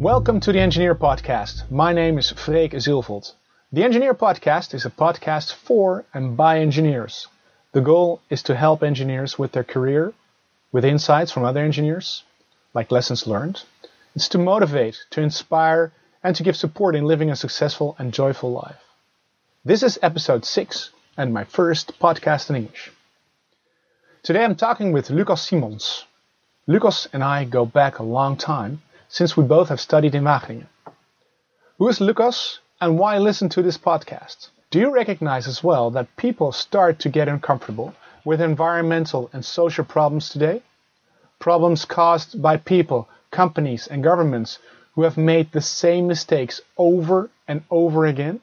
Welcome to the Engineer Podcast. My name is Freek Zilvold. The Engineer Podcast is a podcast for and by engineers. The goal is to help engineers with their career, with insights from other engineers, like lessons learned. It's to motivate, to inspire, and to give support in living a successful and joyful life. This is episode 6 and my first podcast in English. Today I'm talking with Lucas Simons. Lucas and I go back a long time since we both have studied in Wageningen. Who is Lucas and why listen to this podcast? Do you recognize as well that people start to get uncomfortable with environmental and social problems today? Problems caused by people, companies, and governments who have made the same mistakes over and over again?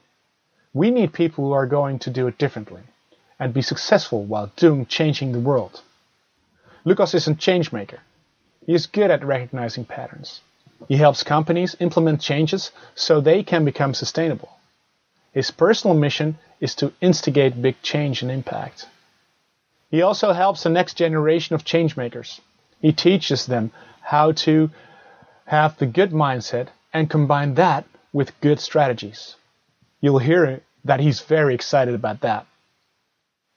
We need people who are going to do it differently and be successful while doing changing the world. Lucas is a changemaker. He is good at recognizing patterns. He helps companies implement changes so they can become sustainable. His personal mission is to instigate big change and impact. He also helps the next generation of changemakers. He teaches them how to have the good mindset and combine that with good strategies. You'll hear that he's very excited about that.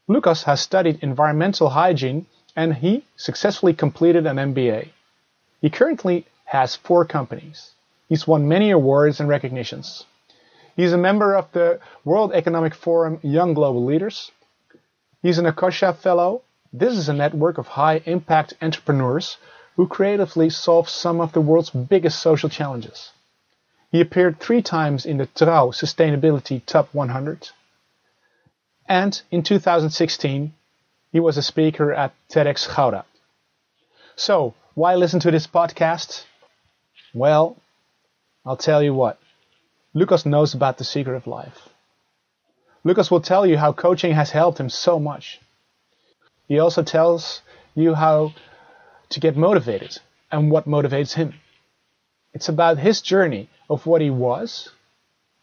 Lucas has studied environmental hygiene and he successfully completed an MBA. He currently has four companies. He's won many awards and recognitions. He's a member of the World Economic Forum Young Global Leaders. He's an Ashoka Fellow. This is a network of high impact entrepreneurs who creatively solve some of the world's biggest social challenges. He appeared three times in the Trouw Sustainability Top 100. And in 2016, he was a speaker at TEDx Gouda. So, why listen to this podcast? Well, I'll tell you what. Lucas knows about the secret of life. Lucas will tell you how coaching has helped him so much. He also tells you how to get motivated and what motivates him. It's about his journey of what he was,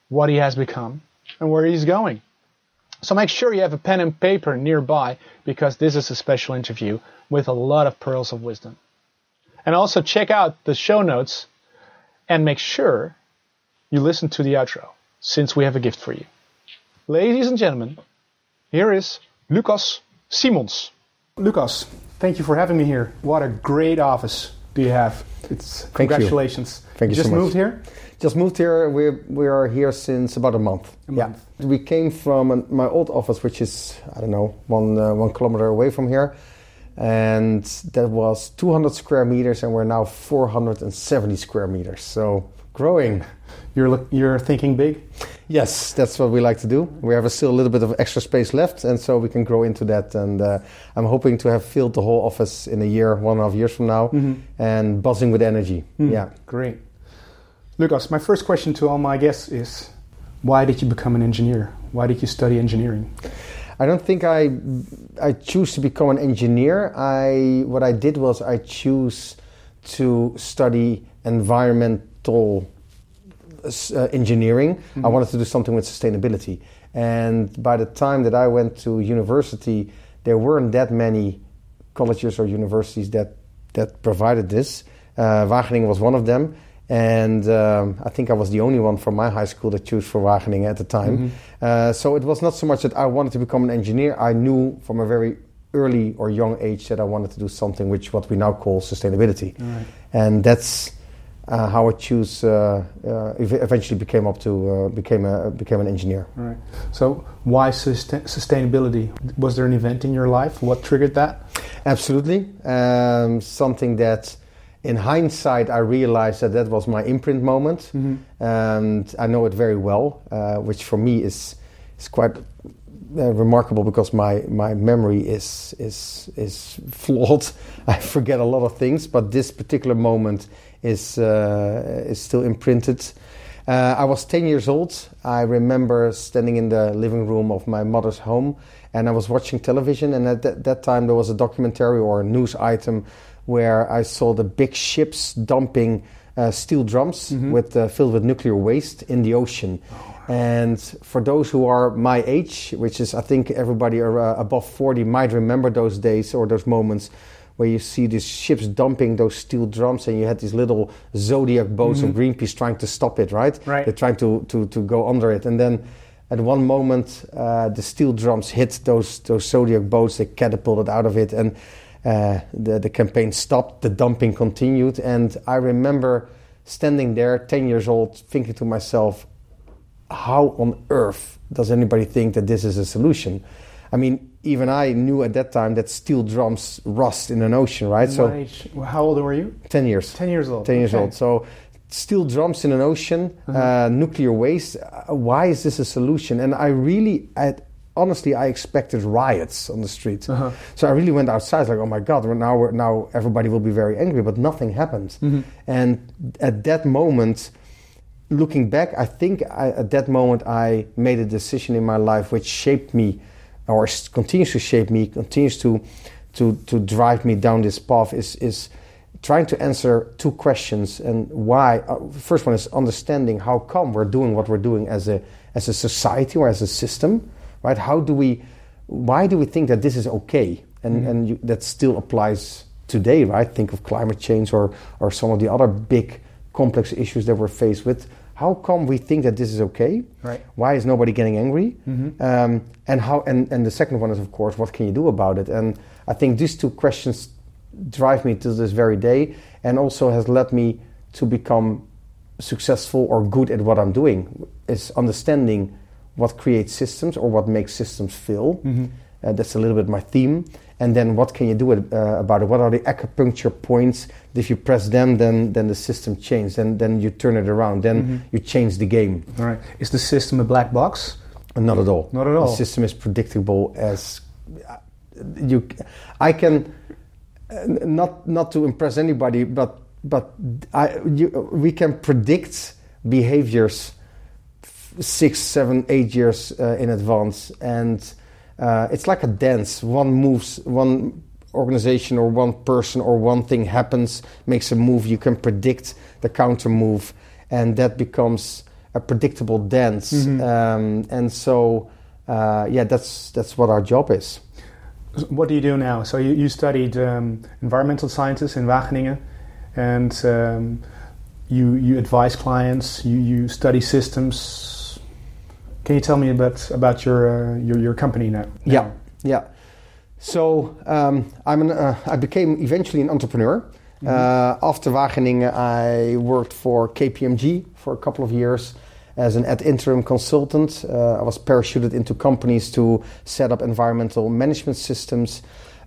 what he has become, and where he's going. So make sure you have a pen and paper nearby because this is a special interview with a lot of pearls of wisdom. And also check out the show notes and make sure you listen to the outro since we have a gift for you. Ladies and gentlemen, here is Lucas Simons. Lucas, thank you for having me here. What a great office do you have. It's Thank congratulations. You. Thank you, just so much. moved here? Just moved here. We we are here since about a month. A month. Yeah. We came from an, my old office, which is I don't know one uh, one kilometer away from here, and that was 200 square meters, and we're now 470 square meters. So growing. You're look, you're thinking big. Yes, that's what we like to do. We have a still a little bit of extra space left, and so we can grow into that. And uh, I'm hoping to have filled the whole office in a year, one and a half years from now, and buzzing with energy. Yeah. Great. Lucas, my first question to all my guests is why did you become an engineer? Why did you study engineering? I don't think I I choose to become an engineer. I what I did was I choose to study environmental uh, engineering. I wanted to do something with sustainability. And by the time that I went to university, there weren't that many colleges or universities that that provided this. Uh, Wageningen was one of them. And um, I think I was the only one from my high school that chose for Wageningen at the time. Uh, so it was not so much that I wanted to become an engineer. I knew from a very early or young age that I wanted to do something which what we now call sustainability. Right. And that's uh, how I choose. Uh, uh, eventually became up to uh, became a became an engineer. Right. So why sustain- sustainability? Was there an event in your life? What triggered that? Absolutely, um, something that. In hindsight, I realized that that was my imprint moment, and I know it very well, uh, which for me is is quite uh, remarkable because my, my memory is is is flawed. I forget a lot of things, but this particular moment is uh, is still imprinted. Uh, I was 10 years old. I remember standing in the living room of my mother's home and I was watching television. And at that, that time, there was a documentary or a news item where I saw the big ships dumping uh, steel drums with, uh, filled with nuclear waste in the ocean. And for those who are my age, which is I think everybody uh, above 40 might remember those days or those moments where you see these ships dumping those steel drums, and you had these little zodiac boats of Greenpeace trying to stop it, right? Right. They're trying to, to, to go under it. And then at one moment, uh, the steel drums hit those, those zodiac boats, they catapulted out of it, and uh, the, the campaign stopped, the dumping continued. And I remember standing there, 10 years old, thinking to myself, how on earth does anybody think that this is a solution? I mean, even I knew at that time that steel drums rust in an ocean, right? So, Right. How old were you? 10 years. 10 years old. 10 years Okay. old. So, steel drums in an ocean, uh, nuclear waste. Uh, why is this a solution? And I really, I, honestly, I expected riots on the street. Uh-huh. So I really went outside, like, oh my God, now, we're, now everybody will be very angry, but nothing happened. And at that moment, looking back, I think I, at that moment I made a decision in my life which shaped me, or continues to shape me, continues to to to drive me down this path. Is is trying to answer two questions and why. Uh, first one is understanding how come we're doing what we're doing as a as a society or as a system, right? How do we? Why do we think that this is okay? And and you, that still applies today, right? Think of climate change or or some of the other big complex issues that we're faced with. How come we think that this is okay? Right. Why is nobody getting angry? Um, and how? And, and the second one is, of course, what can you do about it? And I think these two questions drive me to this very day, and also has led me to become successful or good at what I'm doing. Is understanding what creates systems or what makes systems fail. Uh, that's a little bit my theme. And then what can you do it, uh, about it? What are the acupuncture points? If you press them, then then the system changes. Then then you turn it around. Then you change the game. All right. Is the system a black box? Not at all. Not at all. The system is predictable as you. I can uh, not not to impress anybody, but but I you, we can predict behaviors six, seven, eight years uh, in advance, and uh, it's like a dance. One moves, one organization or one person or one thing happens, makes a move. You can predict the counter move, and that becomes a predictable dance. Um, and so, uh, yeah, that's that's what our job is. What do you do now? So you, you studied um, environmental sciences in Wageningen, and um, you you advise clients. You you study systems. Can you tell me about about your uh, your your company now? Yeah, yeah. So um, I'm an, uh, I became eventually an entrepreneur. Uh, after Wageningen, I worked for KPMG for a couple of years as an ad interim consultant. Uh, I was parachuted into companies to set up environmental management systems.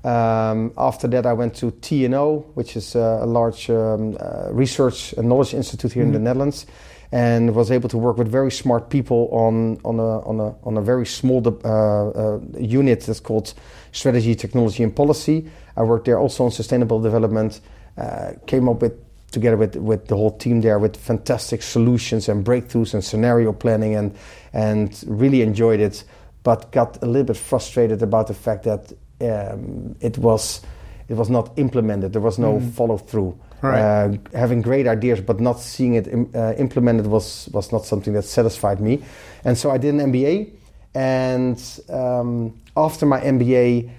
Um, after that, I went to TNO, which is uh, a large um, uh, research and knowledge institute here in the Netherlands, and was able to work with very smart people on on a on a on a very small uh, uh, unit that's called Strategy, Technology, and Policy. I worked there also on sustainable development. Uh, came up with together with with the whole team there with fantastic solutions and breakthroughs and scenario planning and and really enjoyed it, but got a little bit frustrated about the fact that um, it was it was not implemented. There was no follow through. Right. Uh, having great ideas but not seeing it im- uh, implemented was was not something that satisfied me, and so I did an MBA. And um, after my MBA,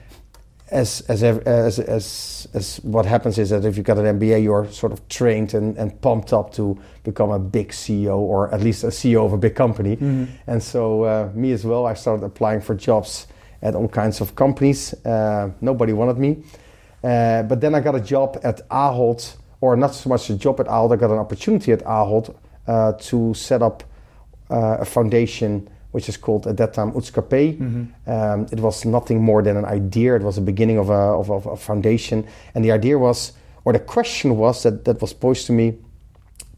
as as, as as as what happens is that if you got an MBA, you're sort of trained and, and pumped up to become a big CEO or at least a CEO of a big company. And so uh, me as well, I started applying for jobs at all kinds of companies. Uh, nobody wanted me, uh, but then I got a job at Ahold, or not so much a job at Ahold. I got an opportunity at Ahold uh, to set up uh, a foundation which is called at that time UTZ Kapeh. Um, it was nothing more than an idea. It was the beginning of a, of, of a foundation, and the idea was, or the question was that that was posed to me,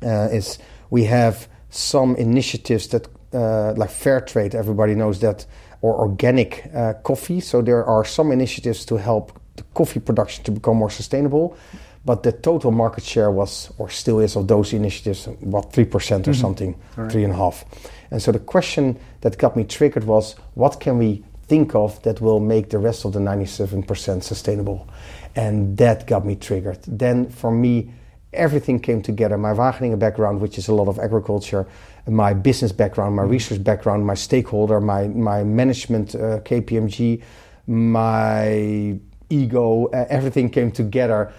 uh, is we have some initiatives that uh, like fair trade. Everybody knows that, or organic uh, coffee. So there are some initiatives to help the coffee production to become more sustainable. But the total market share was, or still is, of those initiatives, about three percent or something, three and a half. And so the question that got me triggered was, what can we think of that will make the rest of the 97% sustainable? And that got me triggered. Then for me, everything came together. My Wageningen background, which is a lot of agriculture, my business background, my research background, my stakeholder, my, my management, uh, KPMG, my ego, uh, everything came together.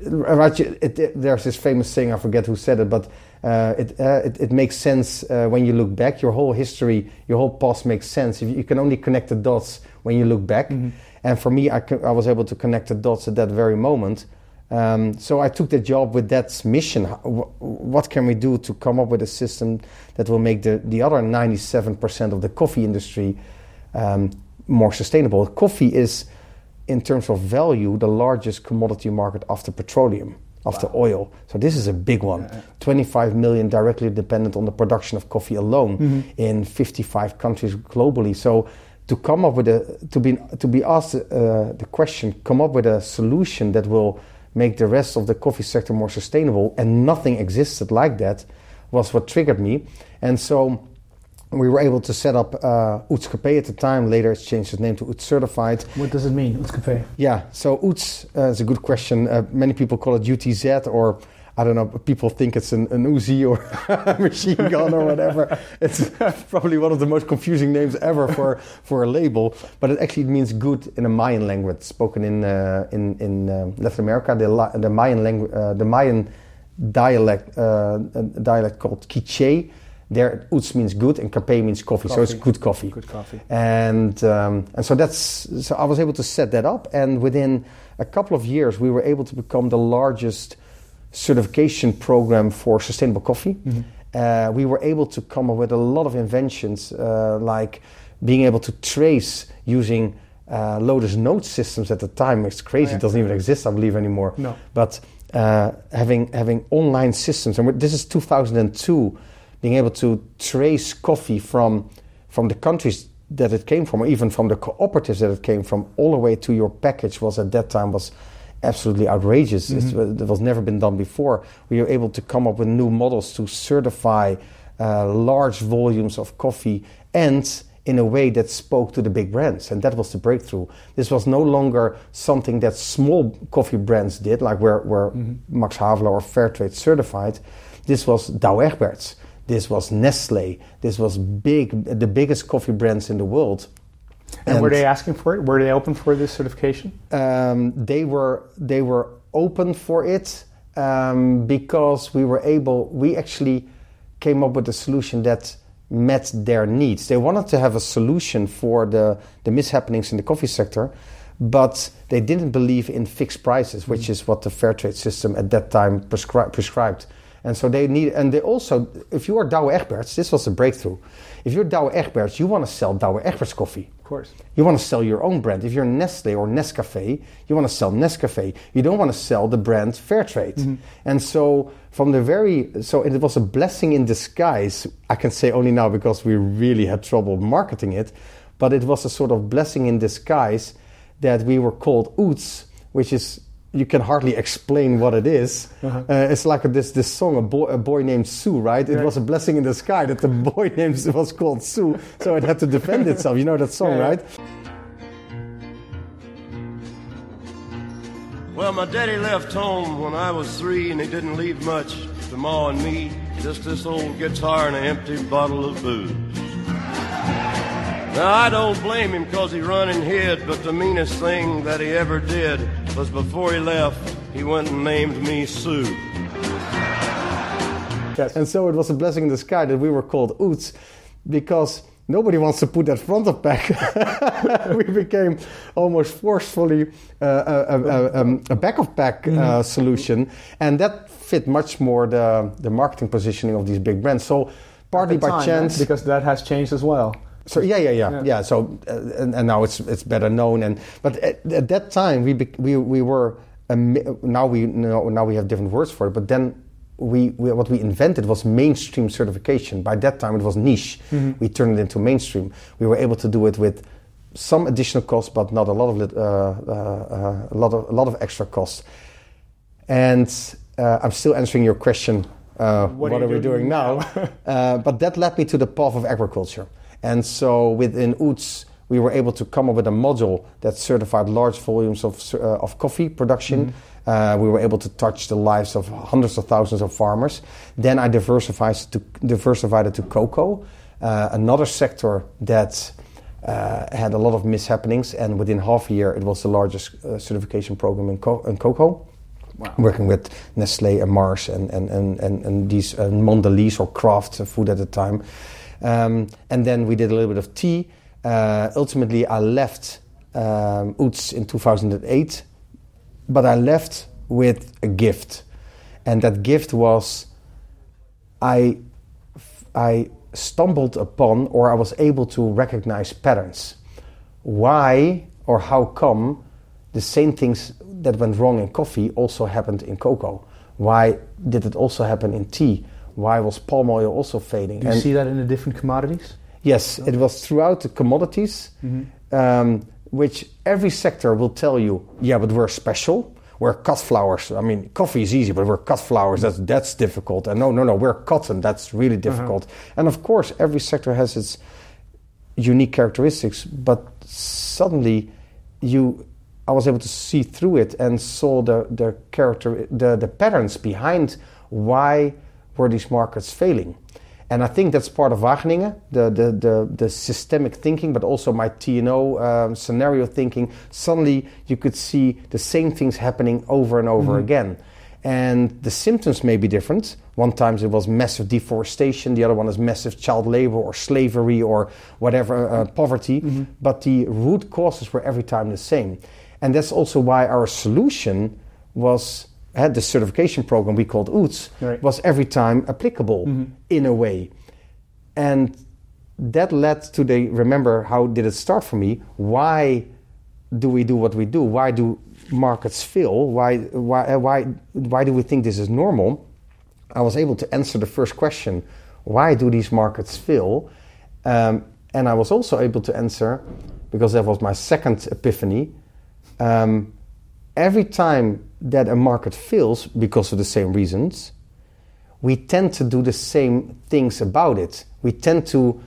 It, it, there's this famous saying, I forget who said it, but uh, it, uh, it, it, makes sense uh, when you look back. Your whole history, your whole past makes sense. If you, you can only connect the dots when you look back. Mm-hmm. And for me, I, I, was able to connect the dots at that very moment. Um, so I took the job with that mission. What can we do to come up with a system that will make the, the other 97% of the coffee industry um, more sustainable? Coffee is, in terms of value, the largest commodity market after petroleum after wow. oil. So this is a big one. Yeah. 25 million directly dependent on the production of coffee alone mm-hmm. in 55 countries globally. So to come up with a to be to be asked uh, the question, come up with a solution that will make the rest of the coffee sector more sustainable, and nothing existed like that, was what triggered me. And so we were able to set up uh, at the time. Later, it's changed its name to UTZ Certified. What does it mean, UTZ Kapeh? Yeah, so UTZ uh, is a good question. Uh, many people call it UTZ or I don't know, people think it's an, an Uzi or a machine gun or whatever. it's probably one of the most confusing names ever for, for a label, but it actually means good in a Mayan language spoken in, uh, in, in uh, Latin America. The, the, Mayan langu- uh, the Mayan dialect, uh, dialect called Quiche there UTZ means good and Kapeh means coffee, coffee, so it's good coffee. Good coffee. And um, and so that's so I was able to set that up, and within a couple of years, we were able to become the largest certification program for sustainable coffee. Mm-hmm. Uh, we were able to come up with a lot of inventions, uh, like being able to trace using uh, Lotus Note systems at the time. It's crazy; oh, yeah. it doesn't even exist, I believe, anymore. No, but uh, having having online systems, and this is 2002 being able to trace coffee from from the countries that it came from, or even from the cooperatives that it came from, all the way to your package was at that time was absolutely outrageous. Mm-hmm. It was never been done before. We were able to come up with new models to certify uh, large volumes of coffee and in a way that spoke to the big brands. And that was the breakthrough. This was no longer something that small coffee brands did, like where, where mm-hmm. Max Havelaar or Fairtrade certified. This was Douwe Egberts this was Nestle. This was big, the biggest coffee brands in the world. And, and were they asking for it? Were they open for this certification? Um, they were. They were open for it um, because we were able. We actually came up with a solution that met their needs. They wanted to have a solution for the the mishappenings in the coffee sector, but they didn't believe in fixed prices, which mm. is what the fair trade system at that time prescri- prescribed. And so they need, and they also, if you are Douwe Egberts, this was a breakthrough. If you're Douwe Egberts, you want to sell Douwe Egberts coffee. Of course. You want to sell your own brand. If you're Nestle or Nescafe, you want to sell Nescafe. You don't want to sell the brand Fairtrade. Mm-hmm. And so from the very, so it was a blessing in disguise. I can say only now because we really had trouble marketing it, but it was a sort of blessing in disguise that we were called UTZ, which is you can hardly explain what it is. Uh-huh. Uh, it's like this this song, a boy, a boy named Sue, right? It was a blessing in the sky that the boy named was called Sue, so it had to defend itself. You know that song, yeah. right? Well, my daddy left home when I was three, and he didn't leave much to Ma and me. Just this old guitar and an empty bottle of booze. Now, I don't blame him because he run and hid, but the meanest thing that he ever did was before he left, he went and named me Sue. Yes. And so it was a blessing in the sky that we were called UTZ because nobody wants to put that front of pack. we became almost forcefully uh, a, a, a, a, back of pack uh, mm-hmm. solution, and that fit much more the, the marketing positioning of these big brands. So partly by time, chance, because that has changed as well. So yeah, yeah, yeah, yeah. yeah so uh, and, and, now it's it's better known. And but at, at that time we we we were now we know now we have different words for it. But then we, we, what we invented was mainstream certification. By that time it was niche. Mm-hmm. We turned it into mainstream. We were able to do it with some additional costs, but not a lot of uh, uh, uh, a lot of a lot of extra costs. And uh, I'm still answering your question. Uh, what, what, are, are we doing, doing now? now? but that led me to the path of agriculture. And so within UTZ, we were able to come up with a module that certified large volumes of, uh, of coffee production. Mm-hmm. Uh, we were able to touch the lives of hundreds of thousands of farmers. Then I diversified to, diversified it to cocoa, uh, another sector that uh, had a lot of mishappenings, and within half a year, it was the largest uh, certification program in, co- in cocoa. Wow. Working with Nestle and Mars and, and, and, and, and these uh, Mondelez or Kraft food at the time. Um, and then we did a little bit of tea. Uh, ultimately, I left um, UTZ in 2008, but I left with a gift. And that gift was I, I stumbled upon or I was able to recognize patterns. Why or how come the same things that went wrong in coffee also happened in cocoa? Why did it also happen in tea? Why was palm oil also fading? Do you And- see that in the different commodities? Yes, it was throughout the commodities, um, which every sector will tell you, yeah, but we're special. We're cut flowers. I mean, coffee is easy, but we're cut flowers. That's that's difficult. And no, no, no, we're cotton. That's really difficult. And of course, every sector has its unique characteristics. But suddenly, you, I was able to see through it and saw the the character, the the patterns behind why were these markets failing. And I think that's part of Wageningen, the, the, the, the systemic thinking, but also my TNO um, scenario thinking. Suddenly you could see the same things happening over and over again. And the symptoms may be different. One time it was massive deforestation, the other one is massive child labor or slavery or whatever, uh, poverty. But the root causes were every time the same. And that's also why our solution was had the certification program we called UTZ Right. was every time applicable in a way. And that led to the remember how did it start for me? Why do we do what we do? Why do markets fail? Why why uh, why why do we think this is normal? I was able to answer the first question: Why do these markets fail? Um, and I was also able to answer because that was my second epiphany. Um, every time that a market fails because of the same reasons, we tend to do the same things about it. We tend to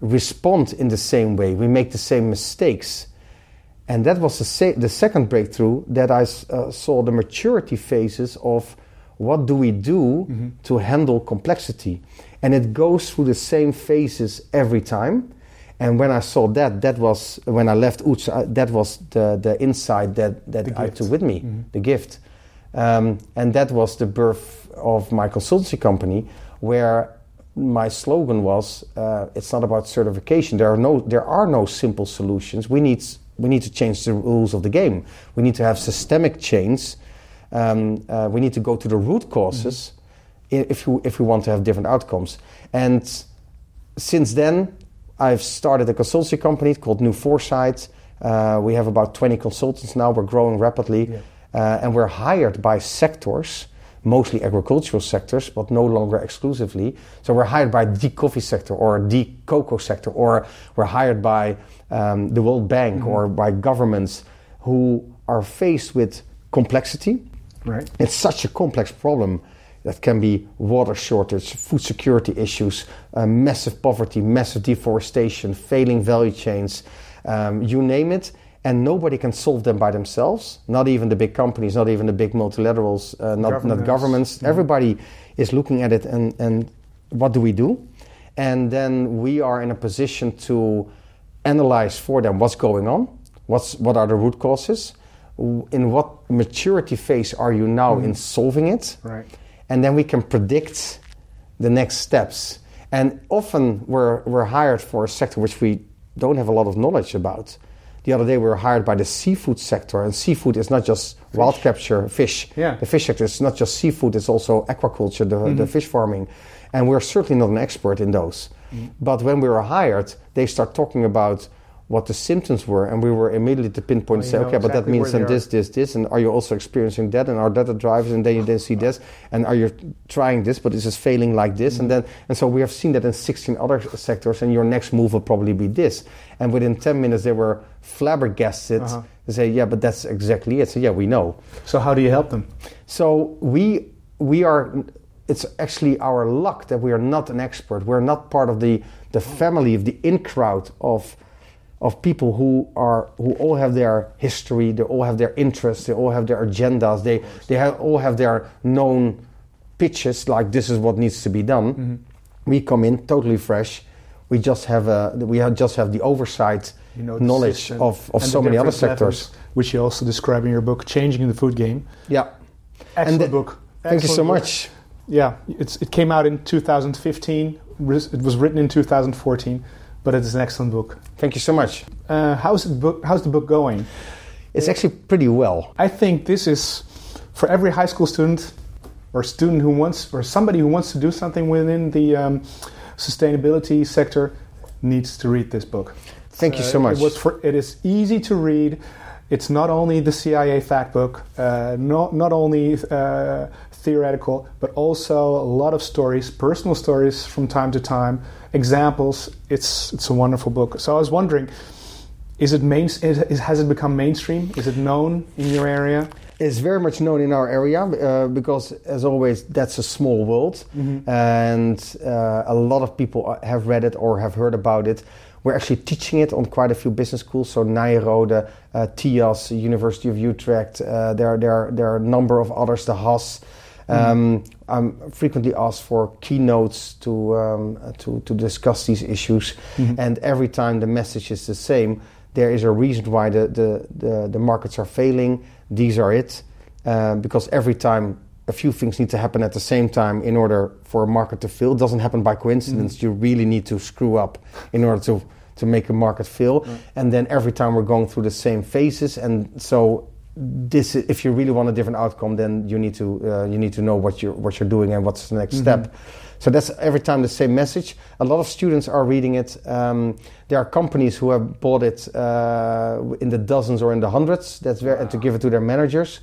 respond in the same way. We make the same mistakes. And that was the, se- the second breakthrough that I uh, saw the maturity phases of what do we do to handle complexity. And it goes through the same phases every time. And when I saw that, that was when I left UTZ, uh, that was the, the insight that, that I took with me, the gift. Um, and that was the birth of my consultancy company, where my slogan was, uh, "It's not about certification. There are no, there are no simple solutions. We need, we need to change the rules of the game. We need to have systemic change. Um, uh, we need to go to the root causes i- if you, if we want to have different outcomes." And since then, I've started a consultancy company called New Foresight. Uh, we have about 20 consultants now. We're growing rapidly. Yeah. Uh, and we're hired by sectors, mostly agricultural sectors, but no longer exclusively. So we're hired by the coffee sector or the cocoa sector, or we're hired by um, the World Bank or by governments who are faced with complexity. Right. It's such a complex problem that can be water shortage, food security issues, uh, massive poverty, massive deforestation, failing value chains, um, you name it. And nobody can solve them by themselves. Not even the big companies, not even the big multilaterals, uh, not, not Governments. governments. Everybody is looking at it and, and what do we do? And then we are in a position to analyze for them what's going on, what's, what are the root causes, in what maturity phase are you now in solving it, Right. And then we can predict the next steps. And often we're, we're hired for a sector which we don't have a lot of knowledge about. The other day we were hired by the seafood sector, and seafood is not just wild capture fish. Yeah. The fish sector is not just seafood; it's also aquaculture, the, the mm-hmm. fish farming, and we're certainly not an expert in those. Mm-hmm. But when we were hired, they start talking about what the symptoms were, and we were immediately to pinpoint and Oh, say, okay, but that means then this, this, this, and are you also experiencing that, and are that the drivers, and then you then see this, and are you trying this, but this is failing like this, and then, and so we have seen that in 16 other sectors, and your next move will probably be this, and within 10 minutes they were flabbergasted. Uh-huh. They say, yeah, but that's exactly it. So yeah, we know. So how do you help them? So we we are. It's actually our luck that we are not an expert. We're not part of the the family of the in crowd of of people who are who all have their history. They all have their interests. They all have their agendas. They they have, all have their known pitches. Like this is what needs to be done. Mm-hmm. We come in totally fresh. we just have a we have just have the oversight You know, knowledge system of, of and so many other sectors. levels, which you also describe in your book, Changing the Food Game. Yeah. Excellent the- book. Thank you so book. much. Yeah, it's, it came out in 2015. It was written in 2014, but it is an excellent book. Thank you so much. Uh, how's, the book, how's the book going? It's actually pretty well. I think this is for every high school student or student who wants, or somebody who wants to do something within the um, sustainability sector needs to read this book. Thank you Uh, so much. It, was for, it is easy to read. It's not only the CIA fact book, uh, not, not only uh, theoretical, but also a lot of stories, personal stories from time to time, examples. It's, it's a wonderful book. So I was wondering, is it main, is, has it become mainstream? Is it known in your area? It's very much known in our area uh, because, as always, that's a small world, and uh, a lot of people have read it or have heard about it. We're actually teaching it on quite a few business schools, so Nyenrode, uh, TIAS, University of Utrecht. Uh, there, there, there are a number of others, the Haas. Um, I'm frequently asked for keynotes to um, to, to discuss these issues, and every time the message is the same. There is a reason why the, the, the, the markets are failing. These are it, um, because every time a few things need to happen at the same time in order for a market to fail. It doesn't happen by coincidence. You really need to screw up in order to to make a market fail. And then every time we're going through the same phases, and so this if you really want a different outcome then you need to uh, you need to know what you're what you're doing and what's the next step. So that's every time the same message. A lot of students are reading it um, there are companies who have bought it uh, in the dozens or in the hundreds. That's very and to give it to their managers.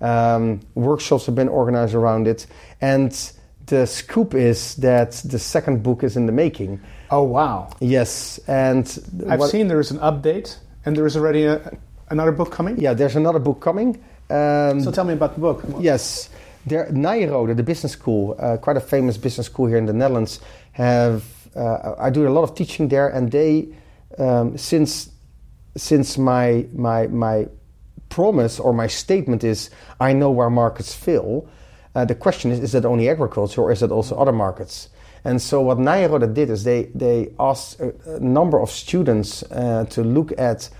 Um, workshops have been organized around it. And the scoop is that the second book is in the making. Oh wow! yes and I've what- seen there is an update, and there is already a, another book coming. yeah there's another book coming um, So tell me about the book. Yes, there, Nyenrode, the business school, uh, quite a famous business school here in the Netherlands, have uh, I do a lot of teaching there, and they um, since since my my my promise or my statement is I know where markets fail. Uh, the question is: Is that only agriculture, or is it also other markets? And so what Nyenrode did is they they asked a, a number of students uh, to look at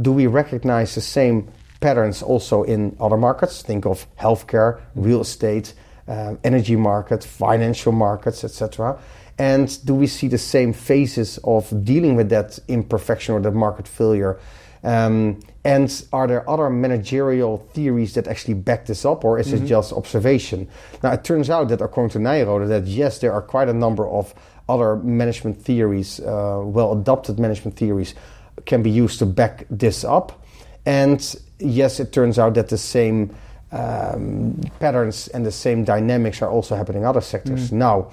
do we recognize the same patterns also in other markets? Think of healthcare, real estate, uh, energy market, financial markets, etc. And do we see the same phases of dealing with that imperfection or that market failure? Um, and are there other managerial theories that actually back this up, or is it just observation? Now, it turns out that according to Nyenrode, that yes, there are quite a number of other management theories, uh, well adopted management theories, can be used to back this up. And yes, it turns out that the same um, patterns and the same dynamics are also happening in other sectors. Now,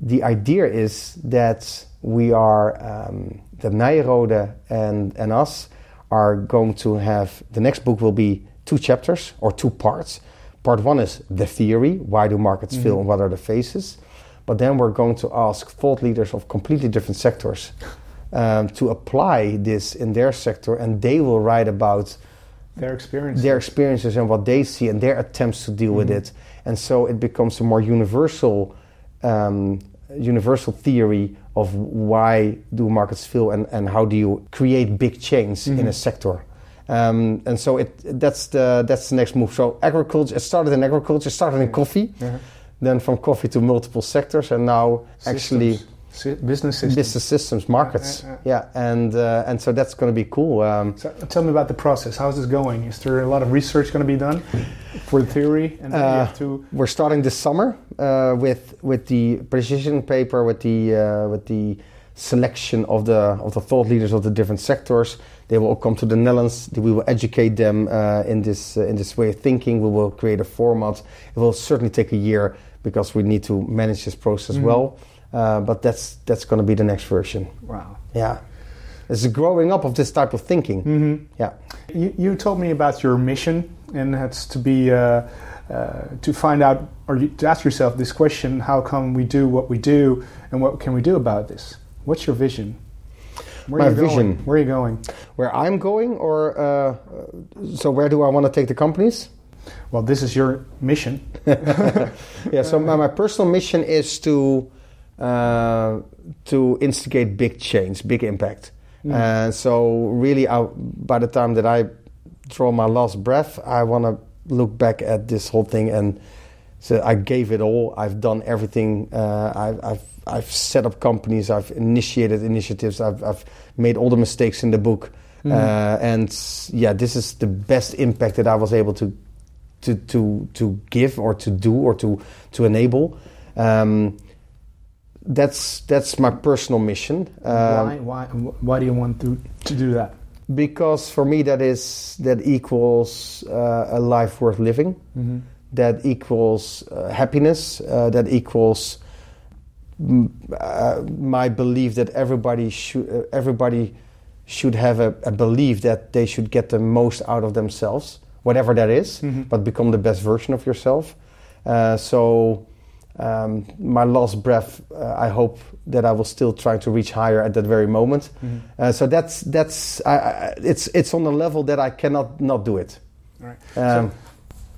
the idea is that we are, um, that Nyenrode and, and us are going to have, the next book will be two chapters or two parts. Part one is the theory, why do markets fail and what are the phases? But then we're going to ask thought leaders of completely different sectors um, to apply this in their sector, and they will write about Their experience. their experiences and what they see and their attempts to deal with it. And so it becomes a more universal, um, universal theory of why do markets fail and, and how do you create big change in a sector. Um, and so it that's the that's the next move. So agriculture it started in agriculture, it started in coffee, then from coffee to multiple sectors, and now actually Systems. Si- business systems. business systems, markets. yeah, Yeah, and uh, and so that's going to be cool. Um, So tell me about the process. How's this going? Is there a lot of research going to be done for the theory? And Uh, to. We're starting this summer uh, with with the precision paper, with the uh, with the selection of the of the thought leaders of the different sectors. They will all come to the Netherlands. We will educate them uh, in this uh, in this way of thinking. We will create a format. It will certainly take a year because we need to manage this process well. Uh, but that's that's going to be the next version. Wow. Yeah, it's a growing up of this type of thinking. Yeah. You, you told me about your mission, and that's to be uh, uh, to find out or you, to ask yourself this question: How come we do what we do, and what can we do about this? What's your vision? Where My are you going? vision? Where are you going? Where I'm going, or uh, so where do I want to take the companies? Well, this is your mission. Yeah, so my, my personal mission is to uh, to instigate big change, big impact. And so, really, I, by the time that I draw my last breath, I want to look back at this whole thing and so I gave it all. I've done everything. Uh, I've, I've I've set up companies. I've initiated initiatives. I've I've made all the mistakes in the book. Uh, and yeah, this is the best impact that I was able to to to to give or to do or to to enable. Um, that's that's my personal mission. Um, why, why, why do you want to, to do that? because for me that is that equals uh, a life worth living. That equals uh, happiness. Uh, that equals mm, uh, my belief that everybody should uh, everybody should have a, a belief that they should get the most out of themselves whatever that is, but become the best version of yourself. Uh, so um, my last breath, uh, I hope that I will still try to reach higher at that very moment. Uh, so that's that's I, I, it's it's on a level that I cannot not do it. All right. Um,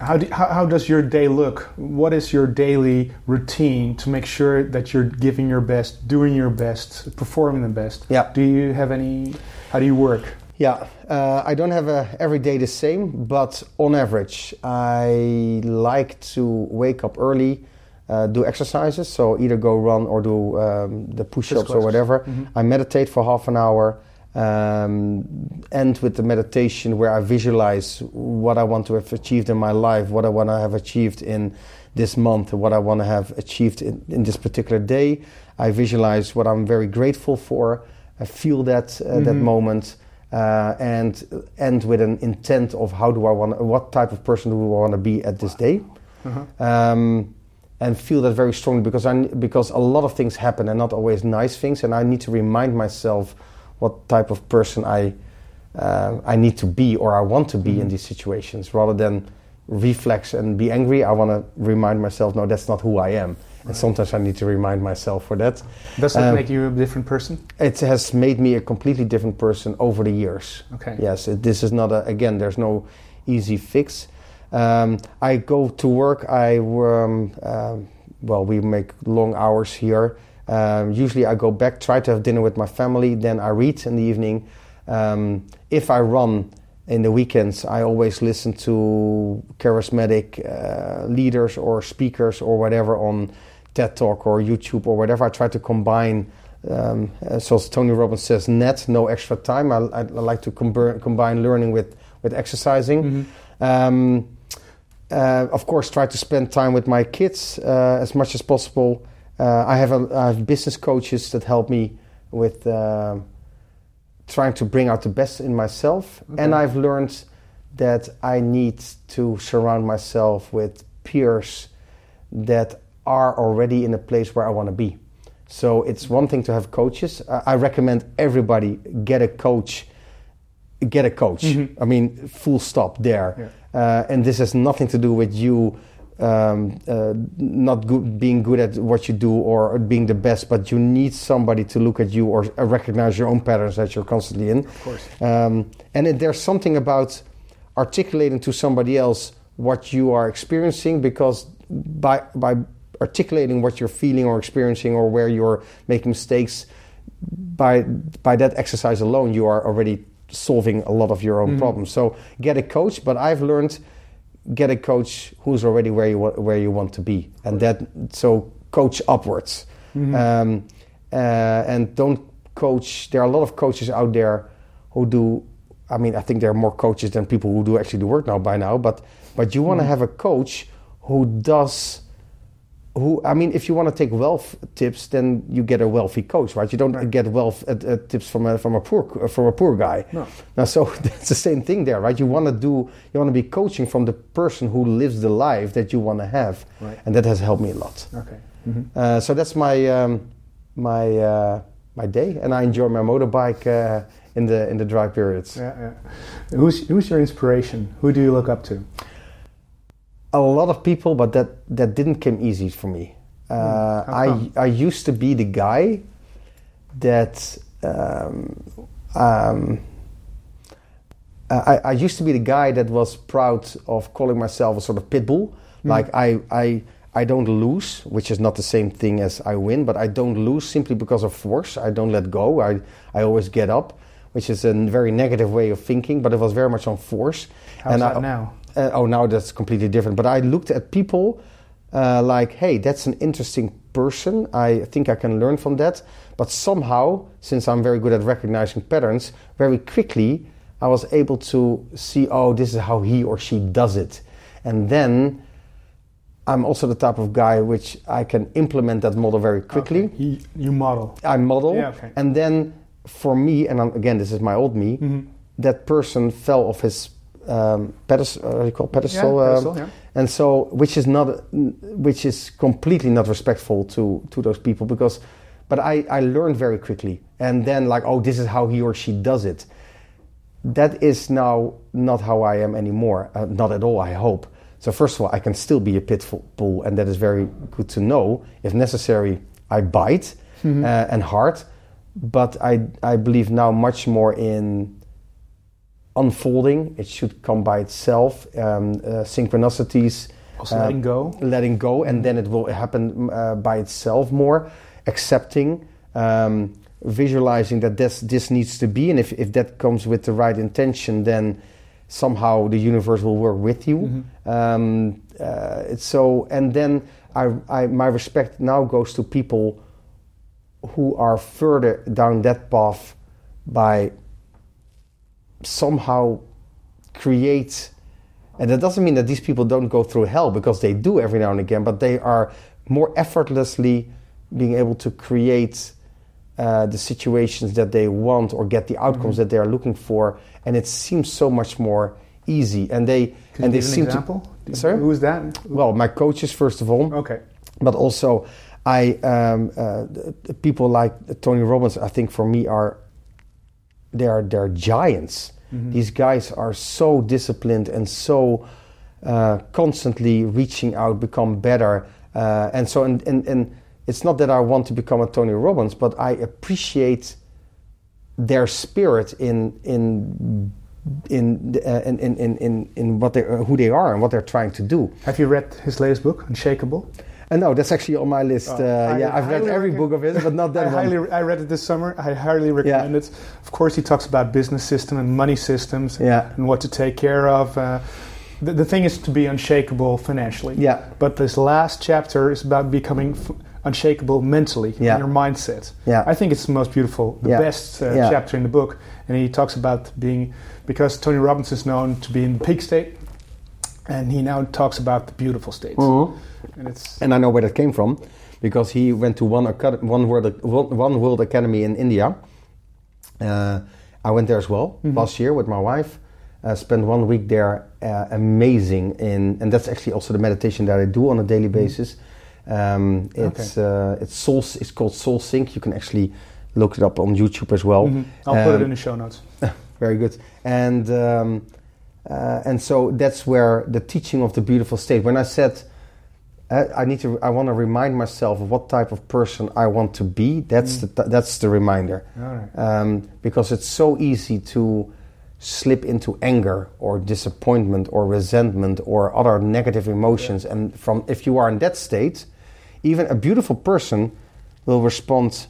How, do, how, how does your day look? What is your daily routine to make sure that you're giving your best, doing your best, performing the best? Yeah. Do you have any? How do you work? Yeah, uh, I don't have a, every day the same, but on average, I like to wake up early, uh, do exercises, so either go run or do um, the push-ups or whatever. I meditate for half an hour. Um, end with the meditation where I visualize what I want to have achieved in my life, what I want to have achieved in this month, what I want to have achieved in, in this particular day. I visualize what I'm very grateful for. I feel that uh, that moment, uh, and end with an intent of how do I want, what type of person do I want to be at this day, um, and feel that very strongly because I because a lot of things happen and not always nice things, and I need to remind myself what type of person I uh, I need to be or I want to be in these situations, rather than reflex and be angry. I want to remind myself, no, that's not who I am. And sometimes I need to remind myself for that. Does that Um, make you a different person? It has made me a completely different person over the years. Okay. Yes, it, this is not a, again, there's no easy fix. Um, I go to work, I, um, um, well, we make long hours here. Um, usually I go back, try to have dinner with my family, then I read in the evening. Um, if I run in the weekends, I always listen to charismatic uh, leaders or speakers or whatever on TED Talk or YouTube or whatever. I try to combine, um, uh, so as Tony Robbins says, net, no extra time. I, I, I like to combi- combine learning with, with exercising. Um, uh, of course, try to spend time with my kids uh, as much as possible. Uh, I have a, I have business coaches that help me with um trying to bring out the best in myself, and I've learned that I need to surround myself with peers that are already in a place where I want to be. So it's one thing to have coaches. I I recommend everybody get a coach. Get a coach. I mean, full stop there. Uh, and this has nothing to do with you um, uh, not good, being good at what you do or being the best, but you need somebody to look at you or recognize your own patterns that you're constantly in. Of course. Um, and it, there's something about articulating to somebody else what you are experiencing because by by articulating what you're feeling or experiencing or where you're making mistakes by by that exercise alone you are already solving a lot of your own problems. So get a coach but i've learned get a coach who's already where you wa- where you want to be. And that so coach upwards. Um, uh, and don't coach there are a lot of coaches out there who do i mean i think there are more coaches than people who do actually the work now by now but but you want to have a coach who does who I mean, if you want to take wealth tips, then you get a wealthy coach, right? You don't get wealth uh, uh, tips from a from a poor from a poor guy. No. Now, so that's the same thing there, right? You want to do you want to be coaching from the person who lives the life that you want to have, Right. and that has helped me a lot. Okay. Uh, so that's my um, my uh, my day, and I enjoy my motorbike uh, in the in the dry periods. Yeah, yeah. Who's who's your inspiration? Who do you look up to? A lot of people, but that that didn't come easy for me. Uh, Hmm, I? I used to be the guy that um, um, I, I used to be the guy that was proud of calling myself a sort of pit bull. Hmm. Like I I I don't lose, which is not the same thing as I win, but I don't lose simply because of force. I don't let go. I, I always get up, which is a very negative way of thinking, but it was very much on force. How's and that I, now? Uh, oh, now that's completely different. But I looked at people uh, like, hey, that's an interesting person. I think I can learn from that. But somehow, since I'm very good at recognizing patterns, very quickly I was able to see, oh, this is how he or she does it. And then I'm also the type of guy which I can implement that model very quickly. Okay. You, you model. I model, Yeah, okay. and then for me, and I'm, again, this is my old me. Mm-hmm. That person fell off his um, pedestal. Uh, what do you call pedestal? Yeah, um, yeah. And so, which is not, which is completely not respectful to to those people because. But I, I learned very quickly, and then like, oh, this is how he or she does it. That is now not how I am anymore. Uh, not at all. I hope. So first of all, I can still be a pitfall, and that is very good to know. If necessary, I bite Mm-hmm. uh, and hard, but I I believe now much more in unfolding. It should come by itself. Um, uh, synchronicities. Also uh, letting go. letting go, and then it will happen uh, by itself more. Accepting, um, visualizing that this this needs to be, and if if that comes with the right intention, then somehow the universe will work with you. Mm-hmm. Um, uh, it's so, and then I, I my respect now goes to people who are further down that path by somehow create and that doesn't mean that these people don't go through hell because they do every now and again but they are more effortlessly being able to create uh, the situations that they want or get the outcomes that they are looking for and it seems so much more easy and they Can and they seem an example? to sorry Who's that? well my coaches first of all Okay. but also I um, uh, people like Tony Robbins. I think for me are they are they're giants. These guys are so disciplined and so uh, constantly reaching out, become better, uh, and so and, and and it's not that I want to become a Tony Robbins, but I appreciate their spirit in in. In, uh, in, in, in, in, what they who they are and what they're trying to do, Have you read his latest book, Unshakable? And no, that's actually on my list. Oh, uh, I yeah, I've read every book of his, but not that I one. highly, I read it this summer. I highly recommend it. Of course, he talks about business system and money systems Yeah. and what to take care of. Uh, the, the thing is to be unshakable financially. Yeah. But this last chapter is about becoming f- unshakable mentally Yeah. in your mindset. Yeah. I think it's the most beautiful, the Yeah. best uh, Yeah. chapter in the book. And he talks about being, because Tony Robbins is known to be in the peak state, and he now talks about the beautiful state. Mhm. And it's And I know where that came from because he went to one, acad- one, world, one world academy in India. Uh, I went there as well Mm-hmm. last year with my wife. Uh, spent one week there, uh, amazing. In and that's actually also the meditation that I do on a daily basis. Um, it's uh, it's soul. It's called Soul Sync. You can actually look it up on YouTube as well. Mhm. I'll put it Um, in the show notes. very good. And um, uh, and so that's where the teaching of the beautiful state. When I said uh, I need to, I want to remind myself of what type of person I want to be. That's the that's the reminder. Right. Um, because it's so easy to slip into anger or disappointment or resentment or other negative emotions. And from if you are in that state, even a beautiful person will respond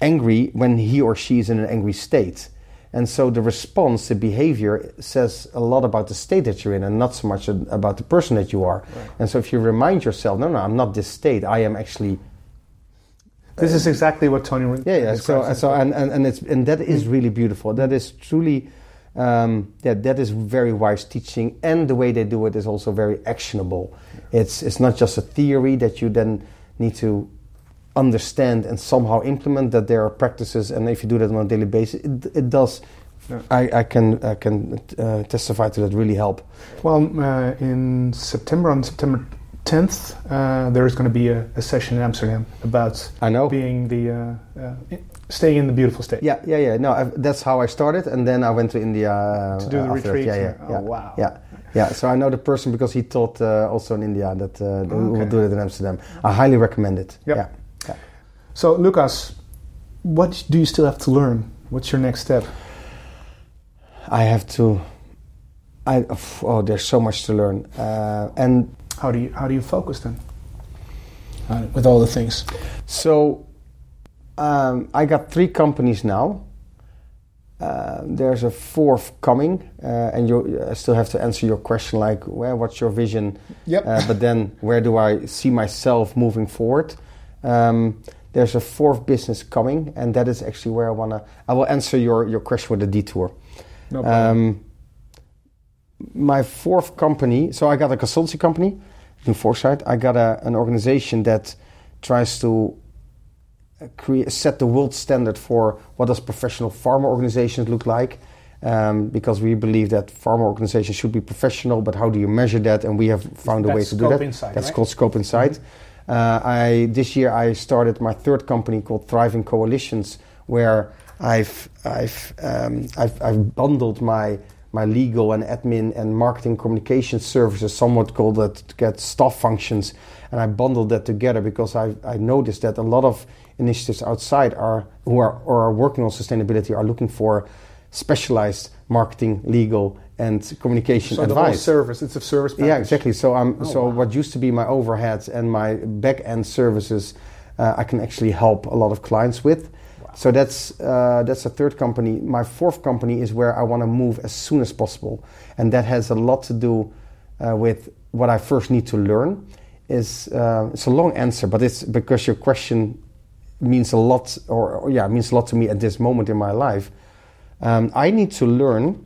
angry when he or she is in an angry state. And so the response, the behavior says a lot about the state that you're in and not so much about the person that you are. And so if you remind yourself, no, no, I'm not this state, I am actually This is exactly what Tony. yeah, yeah. So, so and, and, and it's and that is really beautiful. That is truly, um, yeah, that is very wise teaching, and the way they do it is also very actionable. It's it's not just a theory that you then need to understand and somehow implement. That there are practices, and if you do that on a daily basis, it, it does. Yeah. I, I can I can uh, testify to that. Really help. Well, uh, in September, on September 10th, uh, there is going to be a, a session in Amsterdam about I know. being the uh, uh, staying in the beautiful state. Yeah, yeah, yeah. No, i that's how I started, and then I went to India uh, To do the retreat? Yeah, yeah, Oh, yeah. wow. Yeah, yeah. So I know the person because he taught uh, also in India that uh, who will do it in Amsterdam. I highly recommend it. Yep. Yeah. So, Lucas, what do you still have to learn? What's your next step? I have to. I oh, there's so much to learn, uh, and how do you how do you focus then uh, with all the things? So um, I got three companies now. Uh, there's a fourth coming, uh, and you I still have to answer your question like, well, what's your vision? Yep. Uh, but then, where do I see myself moving forward? Um, there's a fourth business coming, and that is actually where I wanna. I will answer your your question with a detour. No problem. Um, my fourth company, so I got a consultancy company, New Foresight. I got a, an organization that tries to uh, create, set the world standard for what does professional farmer organizations look like. Um, because we believe that farmer organizations should be professional, but how do you measure that? And we have found a way to do that. Insight, That's right? called Scope Insight. Uh, I this year I started my third company called Thriving Coalitions, where I've I've um, I've, I've bundled my my legal and admin and marketing communication services, somewhat called that to get staff functions, and I bundled that together because I I noticed that a lot of initiatives outside are who are or are working on sustainability are looking for specialized marketing, legal, and communication so the whole advice. service, it's a service. Package. Yeah, exactly. So I'm Oh, so wow. what used to be my overheads and my back end services, uh, I can actually help a lot of clients with. So that's uh, that's a third company. My fourth company is where I want to move as soon as possible, and that has a lot to do uh, with what I first need to learn. Is uh, it's a long answer, but it's because your question means a lot, or, or yeah, means a lot to me at this moment in my life. Um, I need to learn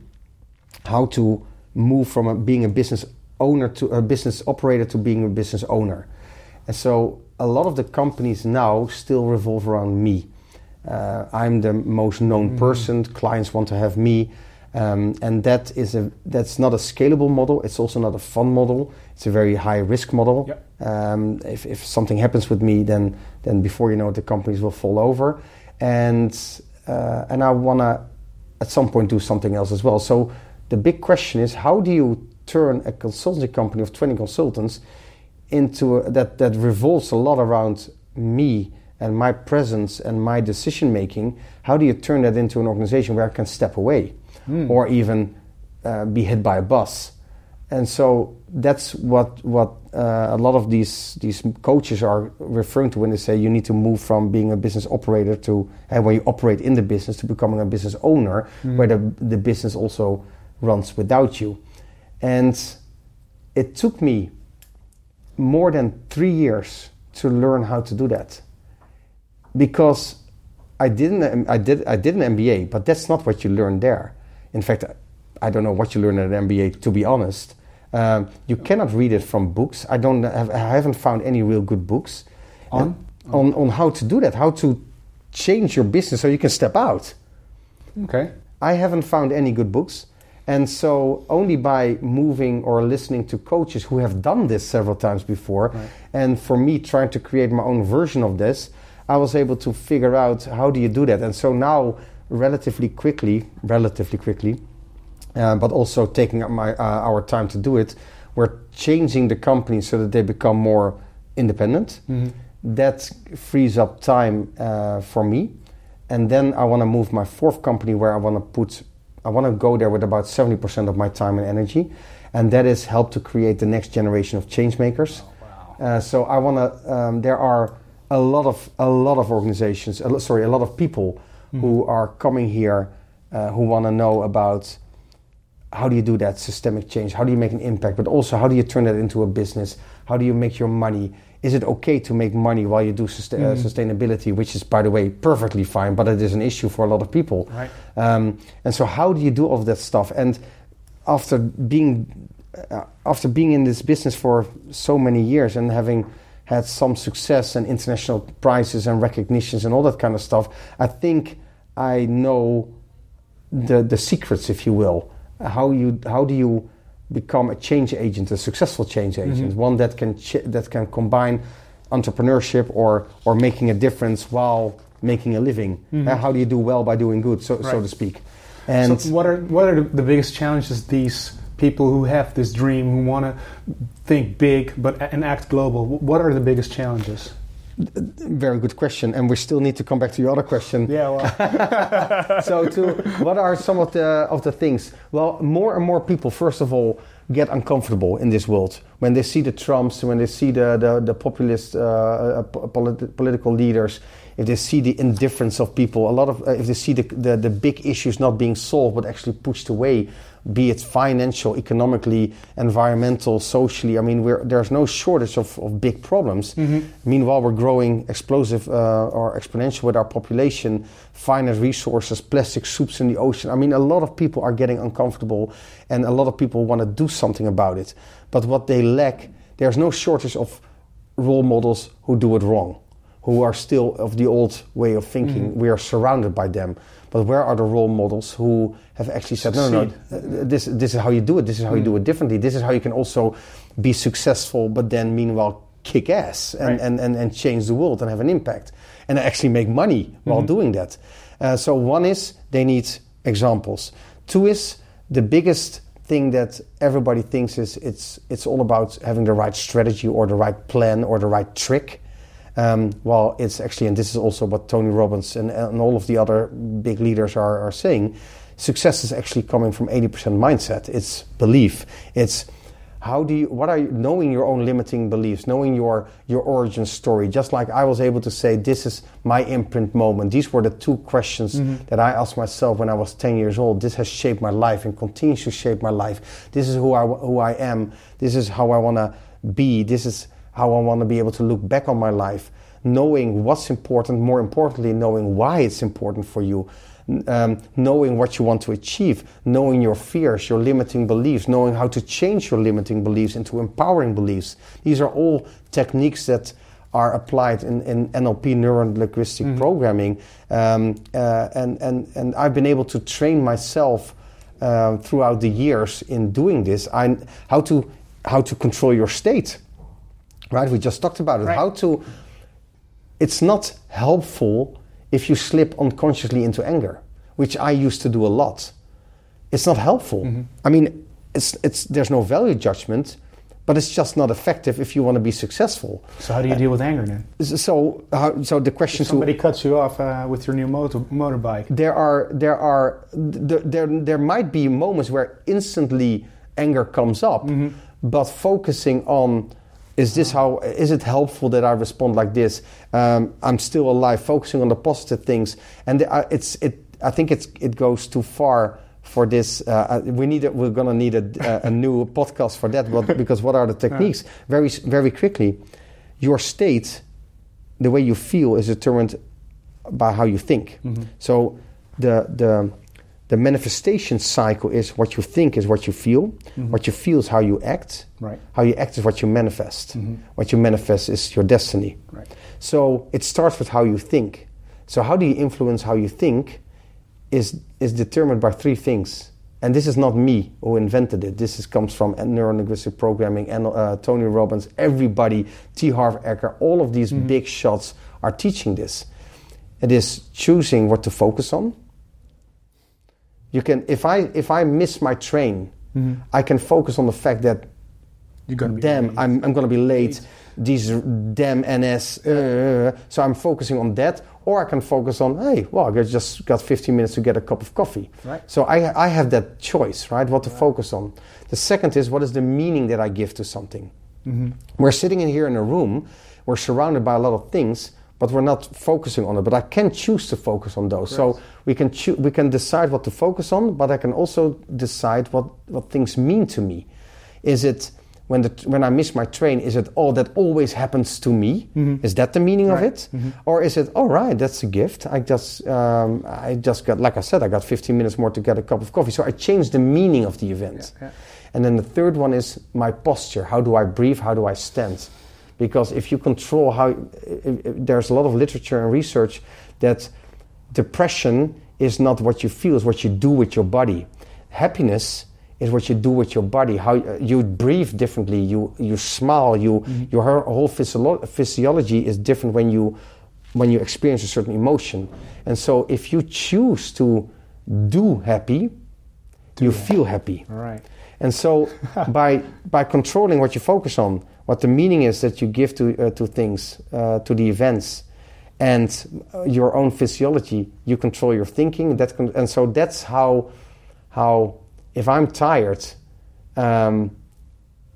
how to move from a, being a business owner to a business operator to being a business owner. And so a lot of the companies now still revolve around me. Uh, I'm the most known person. Clients want to have me, um, and that is a that's not a scalable model. It's also not a fun model. It's a very high risk model. Yep. Um, if, if something happens with me, then then before you know it, the companies will fall over, and uh, and I wanna at some point do something else as well. So the big question is, how do you turn a consultancy company of 20 consultants into a, that that revolves a lot around me and my presence and my decision making? How do you turn that into an organization where I can step away, or even uh, be hit by a bus? And so that's what what uh, a lot of these these coaches are referring to when they say you need to move from being a business operator to uh, where you operate in the business to becoming a business owner, where the the business also runs without you. And it took me more than three years to learn how to do that because I didn't I did I did an MBA, but that's not what you learn there. In fact, I don't know what you learn at an MBA. To be honest, um, you cannot read it from books. I don't have, I haven't found any real good books On? And on on how to do that, how to change your business so you can step out. Okay. I haven't found any good books. And so, only by moving or listening to coaches who have done this several times before, and for me trying to create my own version of this, I was able to figure out how do you do that. And so now, relatively quickly, relatively quickly, uh, but also taking up my uh, our time to do it, we're changing the company so that they become more independent. That frees up time uh, for me, and then I want to move my fourth company where I want to put, I want to go there with about seventy percent of my time and energy, and that is help to create the next generation of change makers. Uh, so I want to. Um, there are a lot of a lot of organizations. A sorry, a lot of people who are coming here uh, who want to know about how do you do that systemic change? How do you make an impact? But also, how do you turn that into a business? How do you make your money? Is it okay to make money while you do susta- uh, sustainability, which is, by the way, perfectly fine, but it is an issue for a lot of people. Right. Um, and so, how do you do all of that stuff? And after being uh, after being in this business for so many years and having had some success and international prizes and recognitions and all that kind of stuff, I think I know the the secrets, if you will. How you how do you become a change agent, a successful change agent, one that can ch- that can combine entrepreneurship or or making a difference while making a living. Uh, how do you do well by doing good, so so to speak? And so what are what are the, the biggest challenges these people who have this dream who want to think big but and act global? What are the biggest challenges? Very good question, and we still need to come back to your other question. Yeah, well, so, to what are some of the of the things? Well, more and more people, first of all, get uncomfortable in this world when they see the Trumps, when they see the the, the populist uh, uh, polit- political leaders, if they see the indifference of people, a lot of uh, if they see the, the the big issues not being solved but actually pushed away be it financial, economically, environmental, socially. I mean, there's no shortage of, of big problems. Mm-hmm. Meanwhile, we're growing explosive uh, or exponential with our population, finite resources, plastic soups in the ocean. I mean, a lot of people are getting uncomfortable and a lot of people want to do something about it. But what they lack, there's no shortage of role models who do it wrong, who are still of the old way of thinking. Mm-hmm. We are surrounded by them. But where are the role models who have actually said, no, no, no, this, this is how you do it, this is how you do it differently, this is how you can also be successful, but then meanwhile kick ass and, right. and, and, and change the world and have an impact and actually make money mm-hmm. while doing that. Uh, so, one is they need examples. Two is the biggest thing that everybody thinks is it's, it's all about having the right strategy or the right plan or the right trick. Um, well, it's actually, and this is also what Tony Robbins and, and all of the other big leaders are, are saying, success is actually coming from 80% mindset. It's belief. It's how do you, what are you, knowing your own limiting beliefs, knowing your, your origin story, just like I was able to say, this is my imprint moment. These were the two questions mm-hmm. that I asked myself when I was 10 years old. This has shaped my life and continues to shape my life. This is who I, who I am. This is how I want to be. This is how I want to be able to look back on my life, knowing what's important, more importantly, knowing why it's important for you, um, knowing what you want to achieve, knowing your fears, your limiting beliefs, knowing how to change your limiting beliefs into empowering beliefs. These are all techniques that are applied in, in NLP, neuro linguistic mm-hmm. programming. Um, uh, and, and, and I've been able to train myself uh, throughout the years in doing this. I, how, to, how to control your state right? We just talked about it. Right. How to. It's not helpful if you slip unconsciously into anger, which I used to do a lot. It's not helpful. Mm-hmm. I mean, it's it's there's no value judgment, but it's just not effective if you want to be successful. So how do you uh, deal with anger then? So how, so the question if somebody to, cuts you off uh, with your new motor, motorbike. There are there are there, there there might be moments where instantly anger comes up, mm-hmm. but focusing on is this how is it helpful that i respond like this? Um, i'm still alive focusing on the positive things. And the, uh, it's it i think it's it goes too far for this uh, uh we need a, we're going to need a, a, new podcast for that but, because what are the techniques? Very very quickly your state the way you feel is determined by how you think. Mm-hmm. so the the the manifestation cycle is what you think is what you feel. Mm-hmm. What you feel is how you act. Right. How you act is what you manifest. Mm-hmm. What you manifest is your destiny. Right. So it starts with how you think. So how do you influence how you think is is determined by three things. And this is not me who invented it. This is, comes from neurolinguistic programming and uh, Tony Robbins, everybody, T. Harv Eker, all of these mm-hmm. big shots are teaching this. It is choosing what to focus on you can if I if I miss my train, mm-hmm. I can focus on the fact that you're gonna damn late. I'm I'm gonna be late. These damn NS. Uh, so I'm focusing on that, or I can focus on hey, well, I just got 15 minutes to get a cup of coffee. Right. So I I have that choice, right? What to right. focus on. The second is what is the meaning that I give to something. Mm-hmm. We're sitting in here in a room. We're surrounded by a lot of things but we're not focusing on it. But I can choose to focus on those. So we can choo- we can decide what to focus on, but I can also decide what, what things mean to me. Is it when the when I miss my train? Is it oh that always happens to me? Mm-hmm. Is that the meaning right. of it, mm-hmm. or is it all oh, right? That's a gift. I just um, I just got like I said I got 15 minutes more to get a cup of coffee. So I changed the meaning of the event. Yeah, yeah. And then the third one is my posture. How do I breathe? How do I stand? Because if you control how there's a lot of literature and research that depression is not what you feel it's what you do with your body happiness is what you do with your body how you breathe differently you you smile you mm-hmm. your whole physio- physiology is different when you when you experience a certain emotion and so if you choose to do happy do you happy. feel happy all right and so by by controlling what you focus on what the meaning is that you give to uh, to things, uh, to the events, and uh, your own physiology. You control your thinking. That con- and so that's how how if I'm tired. Um,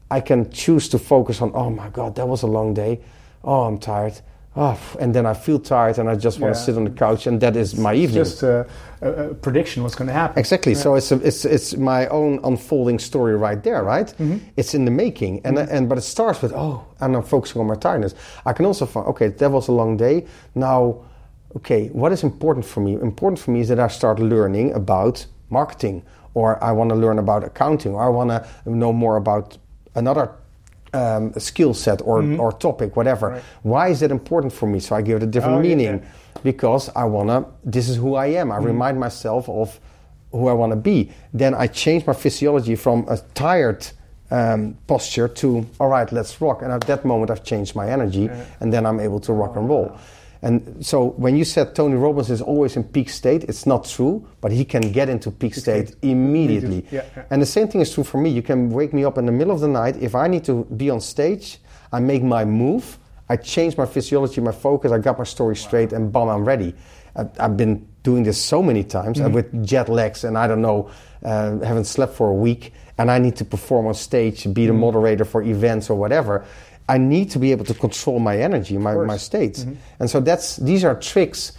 I can choose to focus on, oh my God, that was a long day. Oh, I'm tired. Oh, and then I feel tired and I just want Yeah. to sit on the couch and that is my evening. Just uh, a, a prediction what's going to happen. Exactly. So it's, a, it's it's my own unfolding story right there, right? Mm-hmm. It's in the making, and and but it starts with oh, and I'm focusing on my tiredness. I can also find okay, that was a long day. Now, okay, what is important for me? Important for me is that I start learning about marketing, or I want to learn about accounting, or I want to know more about another um, skill set or or topic, whatever. Right. Why is it important for me? So I give it a different Oh, meaning yeah. because I wanna. This is who I am. I remind myself of who I want to be. Then I change my physiology from a tired um, posture to all right, let's rock. And at that moment, I've changed my energy, and then I'm able to rock and roll. And so when you said Tony Robbins is always in peak state, it's not true, but he can get into peak state immediately. Yeah, yeah. And the same thing is true for me. You can wake me up in the middle of the night. If I need to be on stage, I make my move, I change my physiology, my focus, I got my story straight, and bam, I'm ready. I've, I've been doing this so many times Mm-hmm. with jet lags, and I don't know, uh, haven't slept for a week, and I need to perform on stage, be Mm-hmm. the moderator for events or whatever. I need to be able to control my energy, my, my states. Mm-hmm. And so that's these are tricks.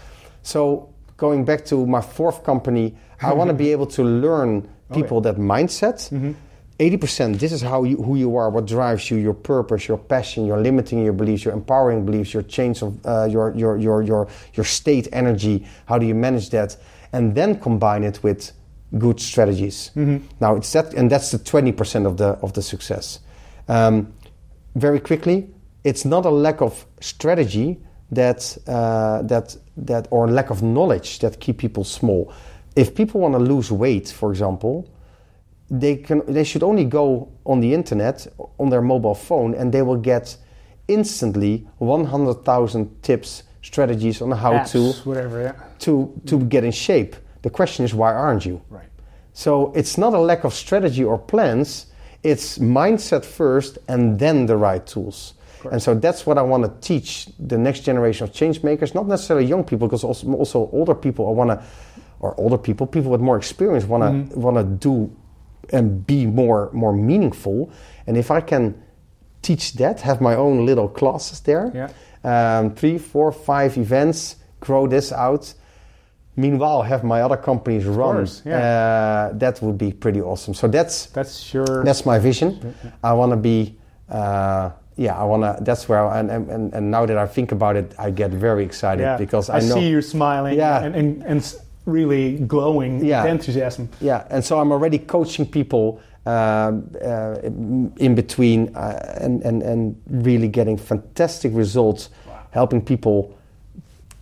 So going back to my fourth company, I want to be able to learn Oh, people that mindset. Mm-hmm. 80% this is how you, who you are what drives you your purpose your passion your limiting your beliefs your empowering beliefs your change of uh, your, your, your, your, your state energy how do you manage that and then combine it with good strategies now it's that and that's the 20% of the of the success um, very quickly it's not a lack of strategy that uh, that that or lack of knowledge that keep people small if people want to lose weight for example they can they should only go on the internet on their mobile phone and they will get instantly 100,000 tips strategies on how Apps, to whatever. Yeah. to to get in shape the question is why aren't you Right. so it's not a lack of strategy or plans it's mindset first and then the right tools and so that's what I want to teach the next generation of change makers, not necessarily young people, because also, also older people I want to, or older people, people with more experience want to Mm-hmm. want to do and be more more meaningful. And if I can teach that, have my own little classes there, Yeah. um, three, four, five events, grow this out. Meanwhile, have my other companies run. course, uh, that would be pretty awesome. So that's That's your. that's my vision. I want to be, uh, yeah, I want to. That's where, I, and, and and now that I think about it, I get very excited yeah. because I, know. see you smiling Yeah. and, and, and really glowing Yeah. with enthusiasm. Yeah, and so I'm already coaching people um, uh, in between uh, and, and, and really getting fantastic results, helping people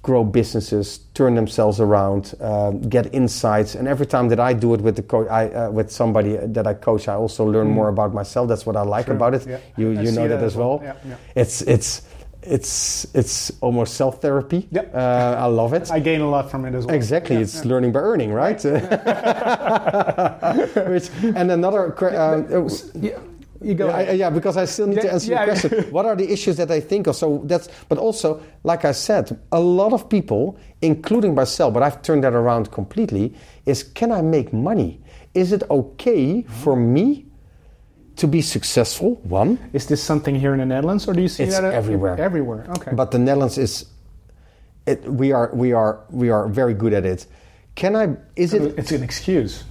grow businesses, turn themselves around, um, get insights. And every time that I do it with the co- I, uh, with somebody that I coach, I also learn more about myself. That's what I like about it. yeah. You I you know that as well. well. Yeah, yeah. It's it's it's it's almost self therapy. Yep. Uh, I love it. I gain a lot from it as well. Exactly, it's learning by earning, right? Which, and another, que- uh, Yeah, you go. yeah, I- yeah, because I still need to answer yeah. the question. what are the issues that I think of? So that's, but also, like I said, a lot of people, including myself, but I've turned that around completely. Is can I make money? Is it okay for me to be successful? One, Is this something here in the Netherlands, or do you see It's that everywhere. Everywhere. Okay. but the Netherlands is. It, we are we are we are very good at it. Can I? Is it it's an excuse.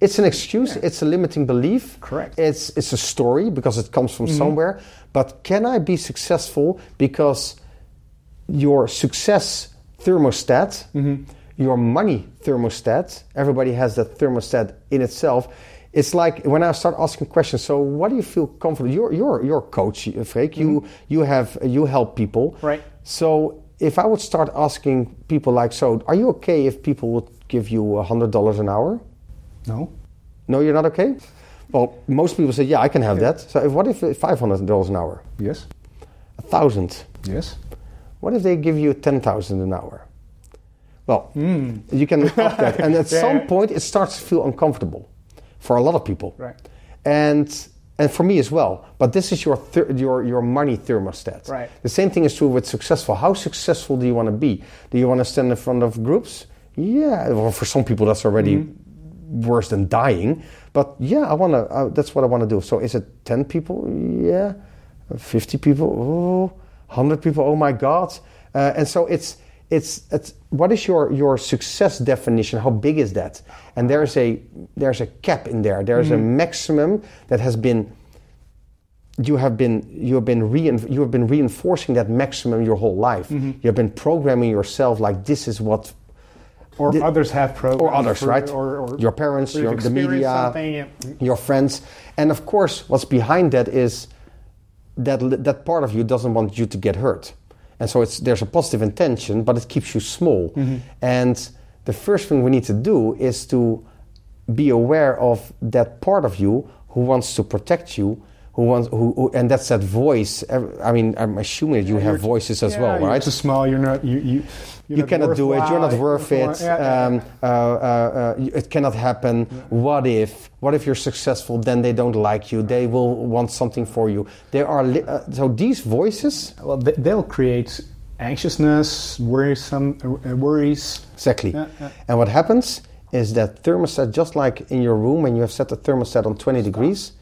It's an excuse. It's a limiting belief. Correct. It's it's a story because it comes from mm-hmm. somewhere. But can I be successful because your success thermostat, mm-hmm. your money thermostat, everybody has that thermostat in itself. It's like when I start asking questions. So, what do you feel comfortable? You're you're you're a coach, Freek. You mm-hmm. you have you help people. Right. So, if I would start asking people like, so, are you okay if people would give you a hundred dollars an hour? No. No, you're not okay? Well, most people say, yeah, I can have that. So if, what if $500 an hour? Yes. A thousand? Yes. What if they give you 10,000 an hour? Well, you can up that. And at. Yeah. some point, it starts to feel uncomfortable for a lot of people. Right. And and for me as well. But this is your your your money thermostat. Right. The same thing is true with successful. How successful do you want to be? Do you want to stand in front of groups? Yeah. Well, for some people, that's already Mm-hmm. Worse than dying. But yeah, I want to. Uh, that's what I want to do. So is it ten people? Yeah. Fifty people? Oh. Hundred people? Oh my God! Uh, and so it's it's it's what is your your success definition? How big is that? And there's a there's a cap in there. There's a maximum that has been you have been you have been rein, you have been reinforcing that maximum your whole life. You have been programming yourself like this is what Or The- others have programs. or others, for- right? Or, or your parents, or your, the media, yeah. your friends, and of course, what's behind that is that that part of you doesn't want you to get hurt, and so it's there's a positive intention, but it keeps you small. Mm-hmm. And the first thing we need to do is to be aware of that part of you who wants to protect you. Who wants, who, who, and that's that voice. I mean, I'm assuming you have voices as yeah, well, right? too small. You're not. You. You, you not cannot do it. You're not worth it. Yeah, yeah, Um, uh, uh, uh, it cannot happen. What if? What if you're successful? Then they don't like you. They will want something for you. There are li- uh, so these voices Well, they, they'll create anxiousness, worrisome, uh, worries. exactly. Yeah, yeah. And what happens is that thermostat, just like in your room when you have set the thermostat on 20 degrees,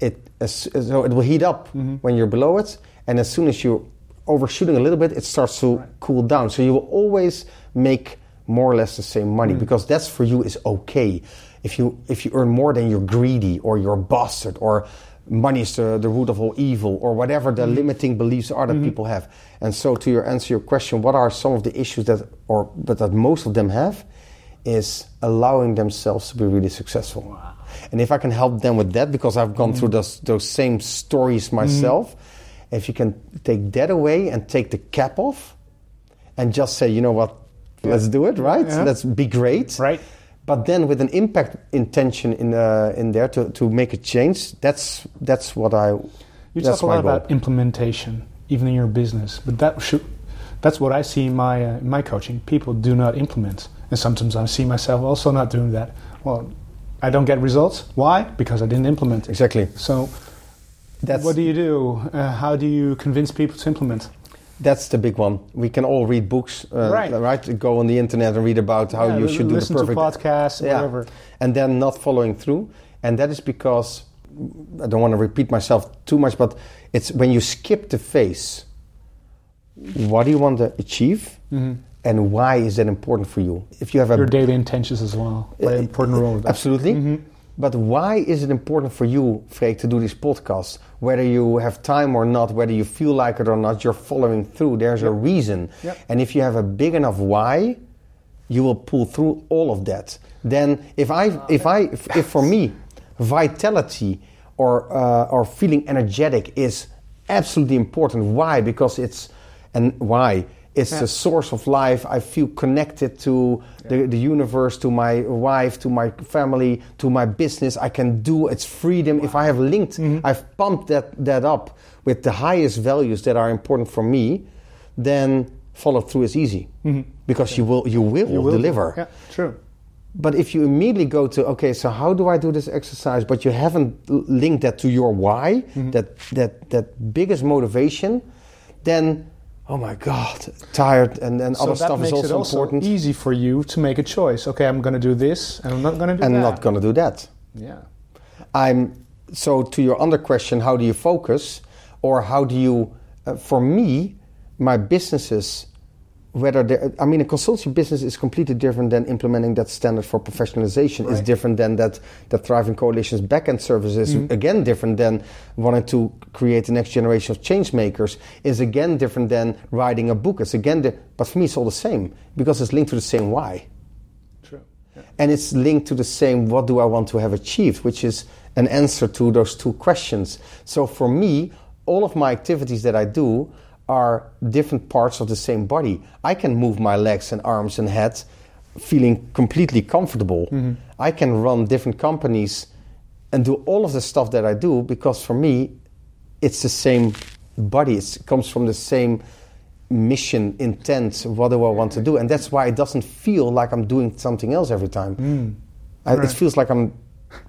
it so it will heat up Mm-hmm. when you're below it, and as soon as you're overshooting a little bit, it starts to cool down. So you will always make more or less the same money Mm. because that's for you is okay. If you if you earn more, then you're greedy or you're a bastard or money is the, the root of all evil or whatever Mm-hmm. the limiting beliefs are that people have. And so to your answer your question, what are some of the issues that or but that most of them have is allowing themselves to be really successful. And if I can help them with that, because I've gone through those those same stories myself, if you can take that away and take the cap off, and just say, you know what, let's do it, right? Yeah. Let's be great, Right. But then with an impact intention in uh, in there to, to make a change, that's that's what I. You talk a lot goal. about implementation, even in your business, but that should, that's what I see in my uh, in my coaching. People do not implement, and sometimes I see myself also not doing that. Well, I don't get results. Why? Because I didn't implement. Exactly. So, That's what do you do? Uh, how do you convince people to implement? That's the big one. We can all read books, uh, Right. Go on the internet and read about how Yeah, you should do the listen to podcasts, Yeah. whatever. and then not following through. And that is because I don't want to repeat myself too much, but it's when you skip the phase. What do you want to achieve, and why is that important for you? If you have a Mm-hmm. Your daily intentions as well play an important role. Absolutely. But why is it important for you, Freek, to do these podcasts? Whether you have time or not, whether you feel like it or not, you're following through. There's a reason. Yep. And if you have a big enough why, you will pull through all of that. Then, if I, if I, if, if for me, vitality or uh, or feeling energetic is absolutely important. Why? Because it's and why it's the source of life. I feel connected to the, the universe, to my wife, to my family, to my business. I can do it's freedom. If I have linked, I've pumped that that up with the highest values that are important for me, then follow through is easy because you will you will, You will deliver. Yeah, true. But if you immediately go to okay, so how do I do this exercise? But you haven't linked that to your why, Mm-hmm. that that that biggest motivation, then oh my god, tired and and So other stuff is also, it also important. easy for you to make a choice. Okay, I'm going to do this, and I'm not going to do and that. not gonna do that. Yeah. I'm so to your other question, how do you focus, or how do you? Uh, for me, my businesses, whether they I mean, a consulting business is completely different than implementing that standard for professionalization. Is different than that that Thriving Coalition's backend services Mm-hmm. again different than wanting to create the next generation of change makers. Is again different than writing a book. It's again, di- but for me, it's all the same because it's linked to the same why True. Yeah. and it's linked to the same what do i want to have achieved which is an answer to those two questions so for me all of my activities that i do are different parts of the same body. I can move my legs and arms and head feeling completely comfortable. Mm-hmm. I can run different companies and do all of the stuff that i do because for me it's the same body. It's, it comes from the same mission intent what do i want to do? And that's why it doesn't feel like i'm doing something else every time. Mm. I, it feels like i'm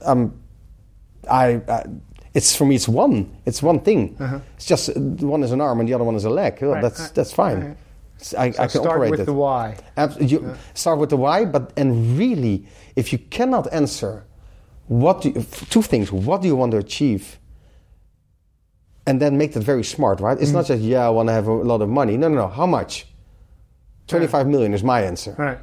i'm I, I it's for me it's one it's one thing it's just one is an arm and the other one is a leg Well, Right, that's that's fine right. I, So I can start operate with it the why. Abs- you start with the why, but and really, if you cannot answer what do you, two things, what do you want to achieve, and then make that very smart, right? It's not Mm. just yeah, I want to have a lot of money. No, no, no. How much? Twenty-five million is my answer, Right.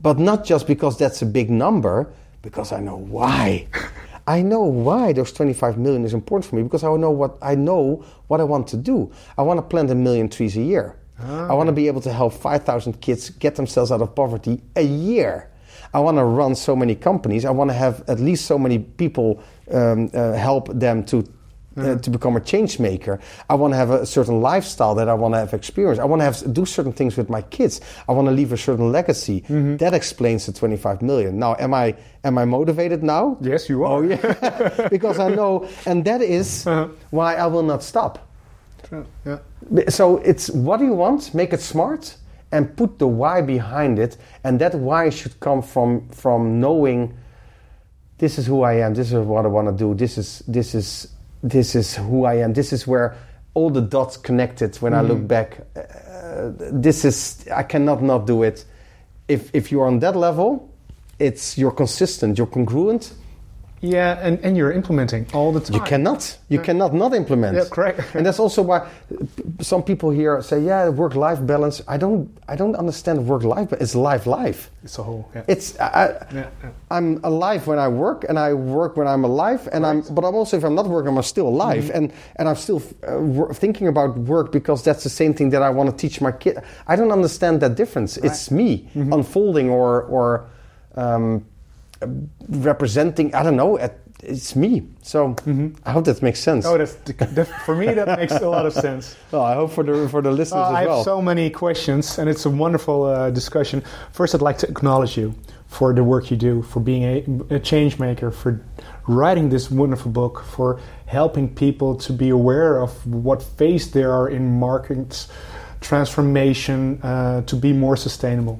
but not just because that's a big number, because I know why. I know why those 25 million is important for me because I know what I know what I want to do. I want to plant a million trees a year. I want to be able to help 5,000 kids get themselves out of poverty a year. I want to run so many companies. I want to have at least so many people um, uh, help them to uh, to become a change maker. I want to have a certain lifestyle that I want to have experience. I want to have do certain things with my kids. I want to leave a certain legacy. That explains the 25 million. Now, am I am I motivated now? Yes, you are. Oh yeah, because I know, and that is Uh-huh. why I will not stop. True. Yeah. So it's what do you want? Make it smart and put the why behind it, and that why should come from from knowing this is who I am. This is what I want to do. This is this is this is who I am. This is where all the dots connected. When I look back, uh, this is I cannot not do it. If if you're on that level, it's you're consistent. You're congruent. Yeah, and, and you're implementing all the time. You cannot. You cannot not implement. Yeah, correct. and that's also why some people here say, "Yeah, work-life balance." I don't. I don't understand work-life. But it's life-life. It's a whole. Yeah. It's. I, Yeah, yeah. I'm alive when I work, and I work when I'm alive, and I'm. But I'm also, if I'm not working, I'm still alive, Mm-hmm. and and I'm still uh, thinking about work because that's the same thing that I want to teach my kid. I don't understand that difference. It's me Mm-hmm. unfolding or or. Um, representing i don't know it's me so i hope that makes sense Oh, that's, that, for me that makes a lot of sense. well i hope for the for the listeners Uh, I as have so many questions, and it's a wonderful uh, discussion. First, I'd like to acknowledge you for the work you do, for being a, a change maker, for writing this wonderful book, for helping people to be aware of what phase they are in market transformation uh, to be more sustainable.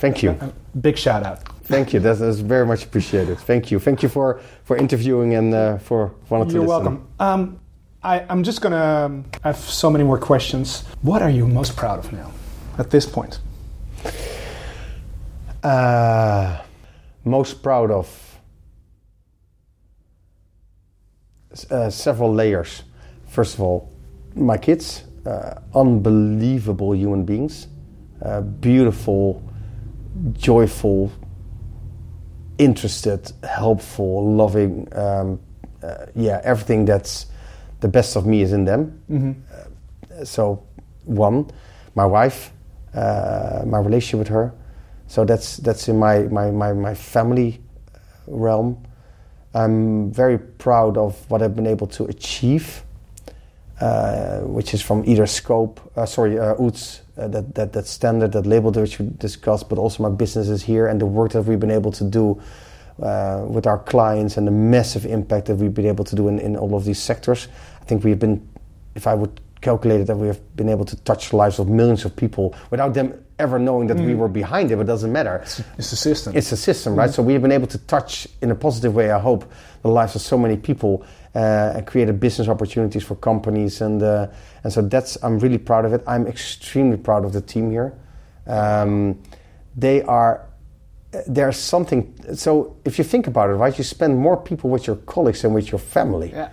thank you Uh, big shout out. Thank you that's, that's very much appreciated thank you thank you for for interviewing and uh, for wanting to You're listen. welcome. Um, I, I'm just gonna. Um, I have so many more questions. What are you most proud of now, at this point? Uh, most proud of uh, several layers. First of all, my kids, uh, unbelievable human beings, uh, beautiful, joyful, interested, helpful, loving. Um, uh, yeah, everything that's the best of me is in them. Uh, so, one, my wife, uh, my relationship with her. So that's that's in my my my, my family realm. I'm very proud of what I've been able to achieve, uh, which is from either scope, uh, sorry, uh, UTZ, uh, that, that that standard, that label that we discussed, but also my businesses here and the work that we've been able to do uh, with our clients and the massive impact that we've been able to do in, in all of these sectors. I think we've been, if I would calculate it, that we have been able to touch the lives of millions of people without them ever knowing that we were behind it, but it doesn't matter. It's the system. It's a system, right? So we have been able to touch in a positive way, I hope, the lives of so many people uh, and created business opportunities for companies. And, uh, and so that's, I'm really proud of it. I'm extremely proud of the team here. Um, they are, there's something, so if you think about it, right, you spend more people with your colleagues than with your family. Yeah.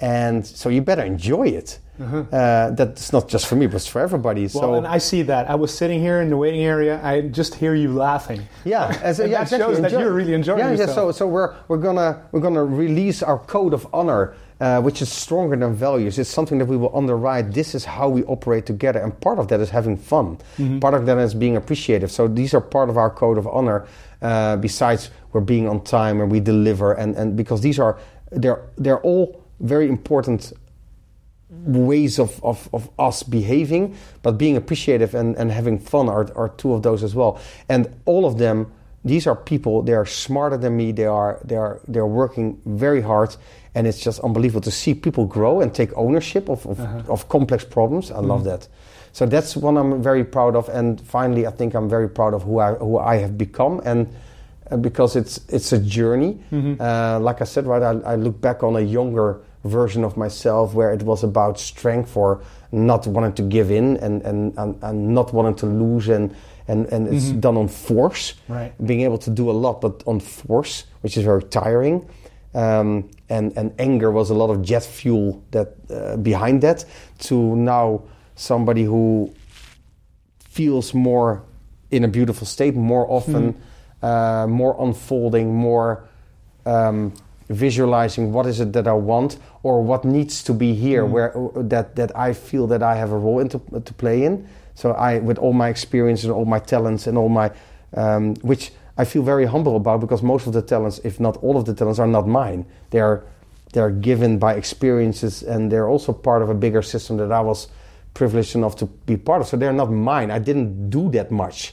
And so you better enjoy it. Uh, that's not just for me, but it's for everybody. well, so and I see that. I was sitting here in the waiting area. I just hear you laughing. Yeah, as, And yeah, that exactly. shows that you're really enjoying yeah, yourself. Yeah, so so we're we're gonna we're gonna release our code of honor, uh, which is stronger than values. It's something that we will underwrite. This is how we operate together, and part of that is having fun. Mm-hmm. Part of that is being appreciative. So these are part of our code of honor. Uh, besides, we're being on time and we deliver, and and because these are they're they're all very important ways of, of, of us behaving, but being appreciative and, and having fun are, are two of those as well. And all of them, these are people, they are smarter than me, they are, they are, they're working very hard, and it's just unbelievable to see people grow and take ownership of, of, of complex problems. I love that. So that's one I'm very proud of. And finally, I think I'm very proud of who I, who I have become and uh, because it's it's a journey. Uh, like I said, right, I, I look back on a younger version of myself where it was about strength or not wanting to give in and and, and, and not wanting to lose and and, and it's done on force. Right. being able to do a lot but on force which is very tiring. Um, and and anger was a lot of jet fuel that uh, behind that to now somebody who feels more in a beautiful state more often, uh, more unfolding, more um, visualizing what is it that I want or what needs to be here, hmm. where uh, that that I feel that I have a role into, uh, to play in. So I, with all my experience and all my talents and all my, um, which I feel very humble about because most of the talents, if not all of the talents, are not mine. They're they're given by experiences and they're also part of a bigger system that I was privileged enough to be part of. So they're not mine. I didn't do that much.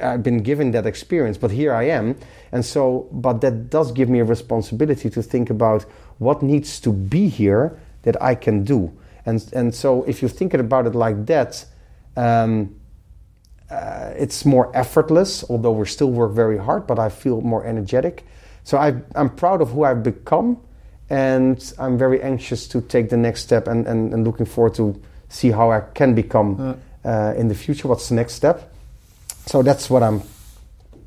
I've been given that experience, but here I am. And so, but that does give me a responsibility to think about what needs to be here that I can do. And and so, if you think about it like that, um, uh, it's more effortless. Although we still work very hard, but I feel more energetic. So I, I'm proud of who I've become, and I'm very anxious to take the next step and, and, and looking forward to see how I can become uh, in the future. What's the next step? So that's what I'm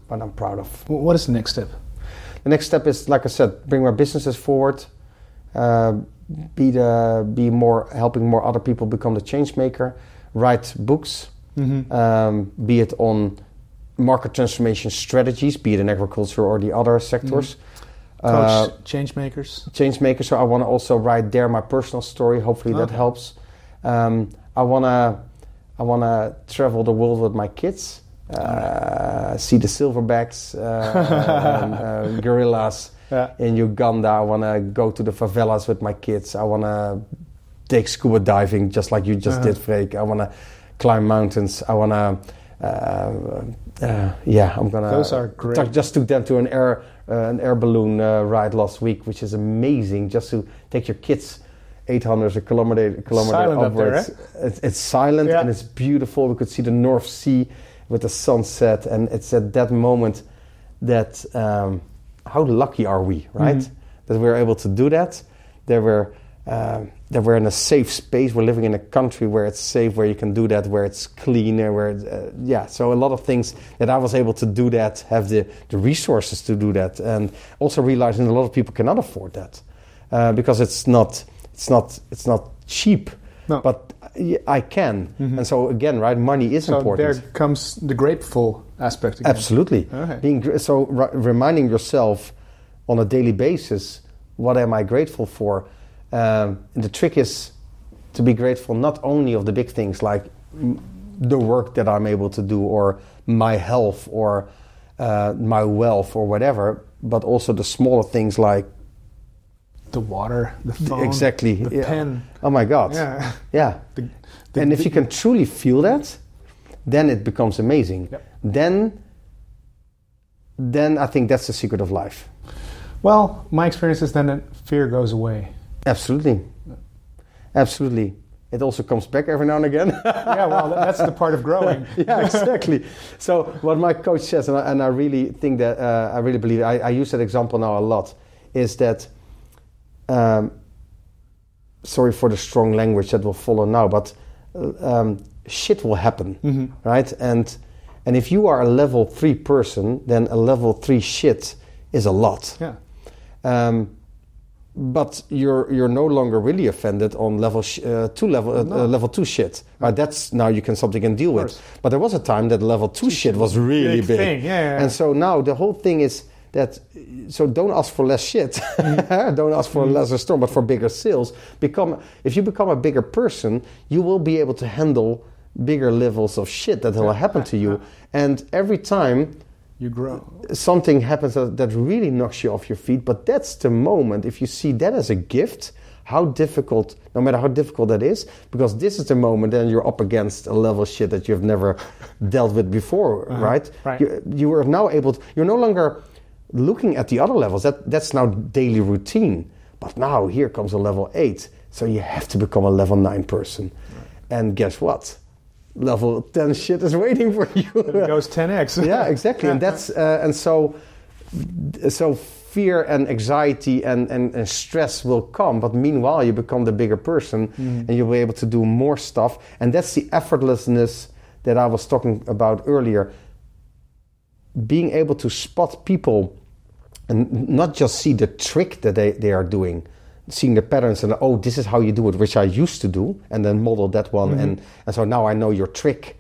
what I'm proud of. What is the next step? The next step is, like I said, bring my businesses forward, uh, be the be more helping more other people become the change maker, write books, um, be it on market transformation strategies, be it in agriculture or the other sectors. Coach Uh, change makers. change makers. So I want to also write there my personal story. Hopefully that Okay. helps. Um, I wanna I wanna travel the world with my kids. Uh, see the silverbacks, uh, and, uh, gorillas Yeah. in Uganda. I wanna go to the favelas with my kids. I wanna take scuba diving just like you just Uh-huh. did, Freek. I wanna climb mountains. I wanna. Uh, uh, yeah, I'm gonna. Those are great. Took- just took them to an air uh, an air balloon uh, ride last week, which is amazing. Just to take your kids 800 a kilometer kilometer Silent up there, upwards. it's, it's silent Yeah. and it's beautiful. We could see the North Sea with the sunset, and it's at that moment that um, how lucky are we, right? Mm-hmm. That we're able to do that. That we're um, that we're in a safe space. We're living in a country where it's safe, where you can do that, where it's clean, where it's, uh, yeah. So a lot of things that I was able to do that, have the the resources to do that, and also realizing a lot of people cannot afford that uh, because it's not it's not it's not cheap. No. But I can, and so again, right? Money is So important. there comes the grateful aspect again. Absolutely. Okay. Being gr- so reminding yourself on a daily basis, what am I grateful for? Um, and the trick is to be grateful not only of the big things like the work that I'm able to do, or my health, or uh, my wealth, or whatever, but also the smaller things like The water, the phone, exactly the yeah. pen. Oh my God! Yeah. Yeah. The- the- and if you can truly feel that, then it becomes amazing. Yep. Then, then I think that's the secret of life. Well, my experience is then that fear goes away. Absolutely, absolutely. It also comes back every now and again. yeah, well, that's the part of growing. yeah, exactly. So what my coach says, and I, and I really think that uh, I really believe I, I use that example now a lot, is that. Um, sorry for the strong language that will follow now, but uh, um, shit will happen, right? And and if you are a level three person, then a level three shit is a lot. Yeah. Um, but you're you're no longer really offended on level sh- uh, two level uh, uh, level two shit. Right? That's now you can something can deal with. But there was a time that level two shit was really Big big. yeah, yeah, yeah. And so now the whole thing is that so don't ask for less shit. Mm-hmm. don't ask for a mm-hmm. lesser storm, but for bigger sails. Become if you become a bigger person, you will be able to handle bigger levels of shit that will happen to you. And every time You grow. something happens that, that really knocks you off your feet, but that's the moment. If you see that as a gift, how difficult, no matter how difficult that is, because this is the moment then you're up against a level of shit that you've never dealt with before, uh-huh. right? right. You, you are now able to, you're no longer looking at the other levels. That, that's now daily routine. But now here comes a level eight. So you have to become a level nine person. And guess what? Level 10 shit is waiting for you. It goes 10x. yeah, exactly. And that's uh, and so so fear and anxiety and, and, and stress will come, but meanwhile you become the bigger person and you'll be able to do more stuff. And that's the effortlessness that I was talking about earlier. Being able to spot people and not just see the trick that they, they are doing, seeing the patterns and oh, this is how you do it, which I used to do, and then model that one. Mm-hmm. And, and so now I know your trick,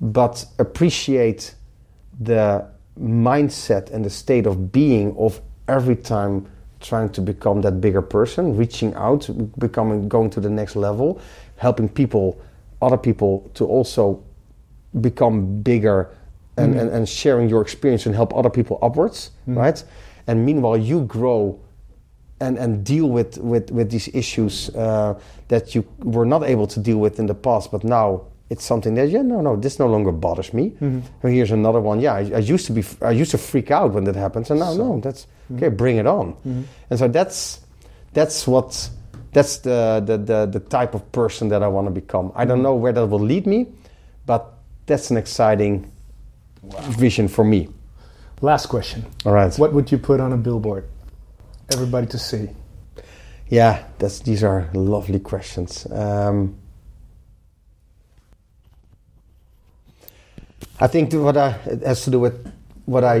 but appreciate the mindset and the state of being of every time trying to become that bigger person, reaching out, becoming going to the next level, helping people, other people to also become bigger and, mm-hmm. and, and sharing your experience and help other people upwards, mm-hmm. right? And meanwhile you grow and, and deal with, with, with these issues uh, that you were not able to deal with in the past, but now it's something that yeah no no this no longer bothers me. And here's another one. Yeah, I, I used to be I used to freak out when that happens, and now no, that's mm-hmm. okay. Bring it on. Mm-hmm. And so that's that's what that's the, the the the type of person that I want to become. I don't know where that will lead me, but that's an exciting vision for me. Last question. All right. What would you put on a billboard? Everybody to see. Yeah, that's these are lovely questions. Um, I think what I, it has to do with what I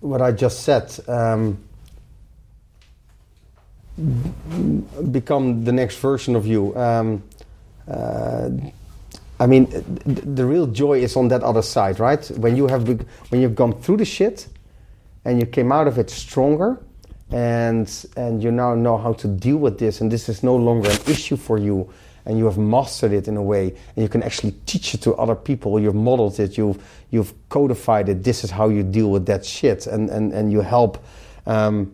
what I just said. Um, become the next version of you. Um, uh, I mean, th- the real joy is on that other side, right? When you have when you've gone through the shit, and you came out of it stronger, and and you now know how to deal with this, and this is no longer an issue for you, and you have mastered it in a way, and you can actually teach it to other people. You've modeled it, you've you've codified it. This is how you deal with that shit, and and and you help. Um,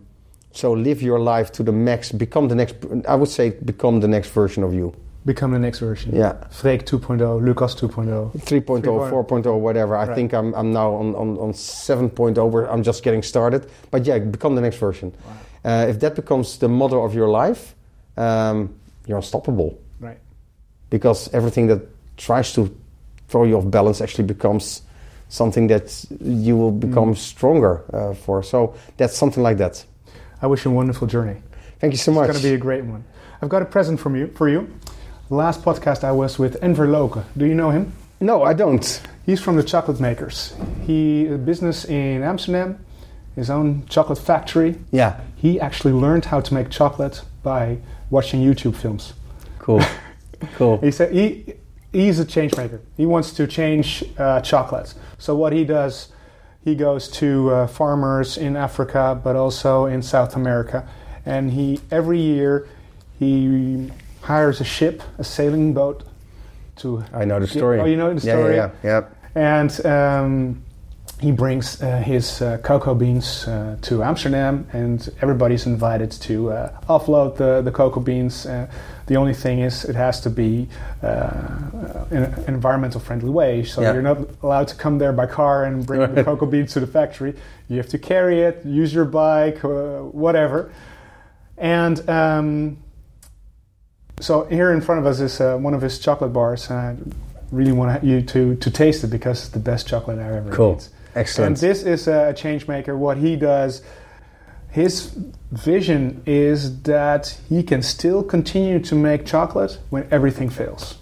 so live your life to the max. Become the next. I would say become the next version of you. Become the next version. Yeah. Freek 2.0, Lucas 2.0. 3.0, 4.0, whatever. I Right. think I'm, I'm now on, on, on 7.0 where I'm just getting started. But yeah, become the next version. Uh, if that becomes the motto of your life, um, you're unstoppable. Right. Because everything that tries to throw you off balance actually becomes something that you will become stronger uh, for. So that's something like that. I wish you a wonderful journey. Thank you so much. It's going to be a great one. I've got a present from you for you. Last podcast I was with Enver Loke. Do you know him? no, I don't. He's from the chocolate makers. He a business in Amsterdam, his own chocolate factory. Yeah, He actually learned how to make chocolate by watching YouTube films. cool. cool. He said he he's a change maker. He wants to change uh, chocolates. So what he does, he goes to uh, farmers in Africa, but also in South America, and he every year he hires a ship, a sailing boat, to I know the story. Oh, you know the story. Yeah, yeah, yeah. and um, he brings uh, his uh, cocoa beans uh, to Amsterdam, and everybody's invited to uh, offload the, the cocoa beans. Uh, the only thing is, it has to be uh, in an environmental friendly way. So Yeah. you're not allowed to come there by car and bring the cocoa beans to the factory. You have to carry it, use your bike, uh, whatever. And um, so here in front of us is uh, one of his chocolate bars, and I really want you to to taste it because it's the best chocolate I've ever Cool. Excellent. And this is a change maker. What he does, his vision is that he can still continue to make chocolate when everything fails.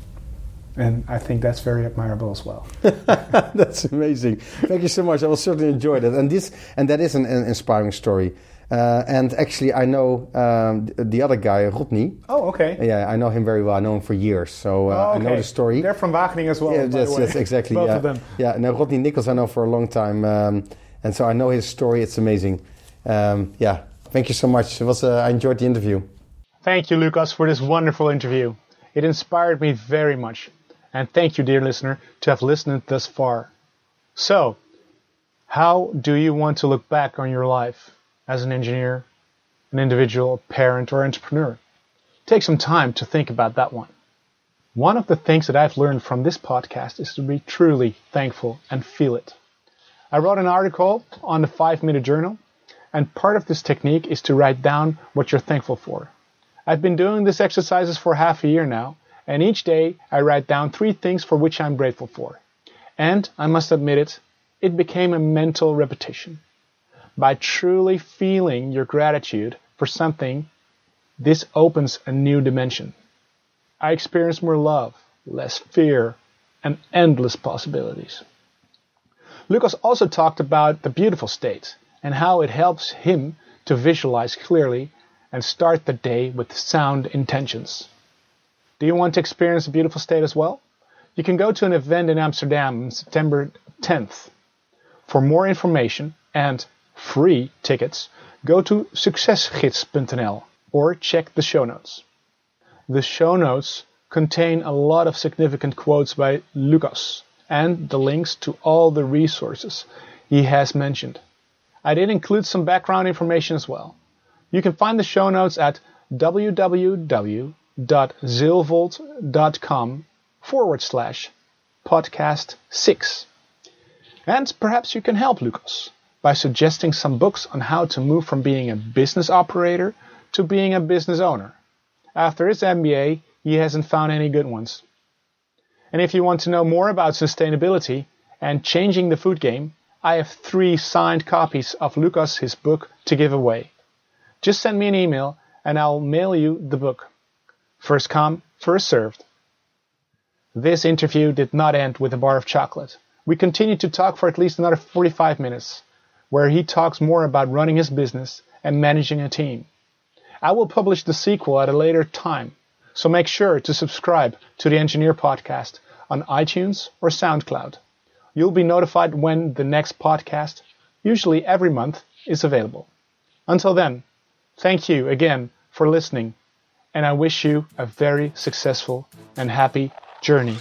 And I think that's very admirable as well. That's amazing. Thank you so much. I will certainly enjoy that. And this and that is an, an inspiring story. Uh, and actually, I know um, the, the other guy, Rodney. Oh, okay. Yeah, I know him very well. I know him for years, so uh, Oh, I know the story. They're from Wageningen as well. yeah, by yes, the way. yes, exactly. Both yeah. of them. Yeah, no, Rodney Nikkels I know for a long time, um, and so I know his story. It's amazing. Um, yeah, thank you so much. It was. Uh, I enjoyed the interview. Thank you, Lucas, for this wonderful interview. It inspired me very much. And thank you, dear listener, to have listened thus far. So, how do you want to look back on your life as an engineer, an individual, a parent, or entrepreneur? Take some time to think about that one. One of the things that I've learned from this podcast is to be truly thankful and feel it. I wrote an article on the 5 Minute Journal, and part of this technique is to write down what you're thankful for. I've been doing these exercises for half a year now, and each day I write down three things for which I'm grateful for. And I must admit it, it became a mental repetition. By truly feeling your gratitude for something, this opens a new dimension. I experience more love, less fear, and endless possibilities. Lucas also talked about the beautiful state and how it helps him to visualize clearly and start the day with sound intentions. Do you want to experience a beautiful state as well? You can go to an event in Amsterdam on September 10th. For more information and free tickets, go to succesgids.nl or check the show notes. The show notes contain a lot of significant quotes by Lucas and the links to all the resources he has mentioned. I did include some background information as well. You can find the show notes at www.zilvold.com forward slash podcast 6. And perhaps you can help Lucas by suggesting some books on how to move from being a business operator to being a business owner. After his MBA, he hasn't found any good ones. And if you want to know more about sustainability and changing the food game, I have three signed copies of Lucas his book to give away. Just send me an email and I'll mail you the book. First come, first served. This interview did not end with a bar of chocolate. We continued to talk for at least another 45 minutes, where he talks more about running his business and managing a team. I will publish the sequel at a later time, so make sure to subscribe to the Engineer Podcast on iTunes or SoundCloud. You'll be notified when the next podcast, usually every month, is available. Until then, thank you again for listening, and I wish you a very successful and happy journey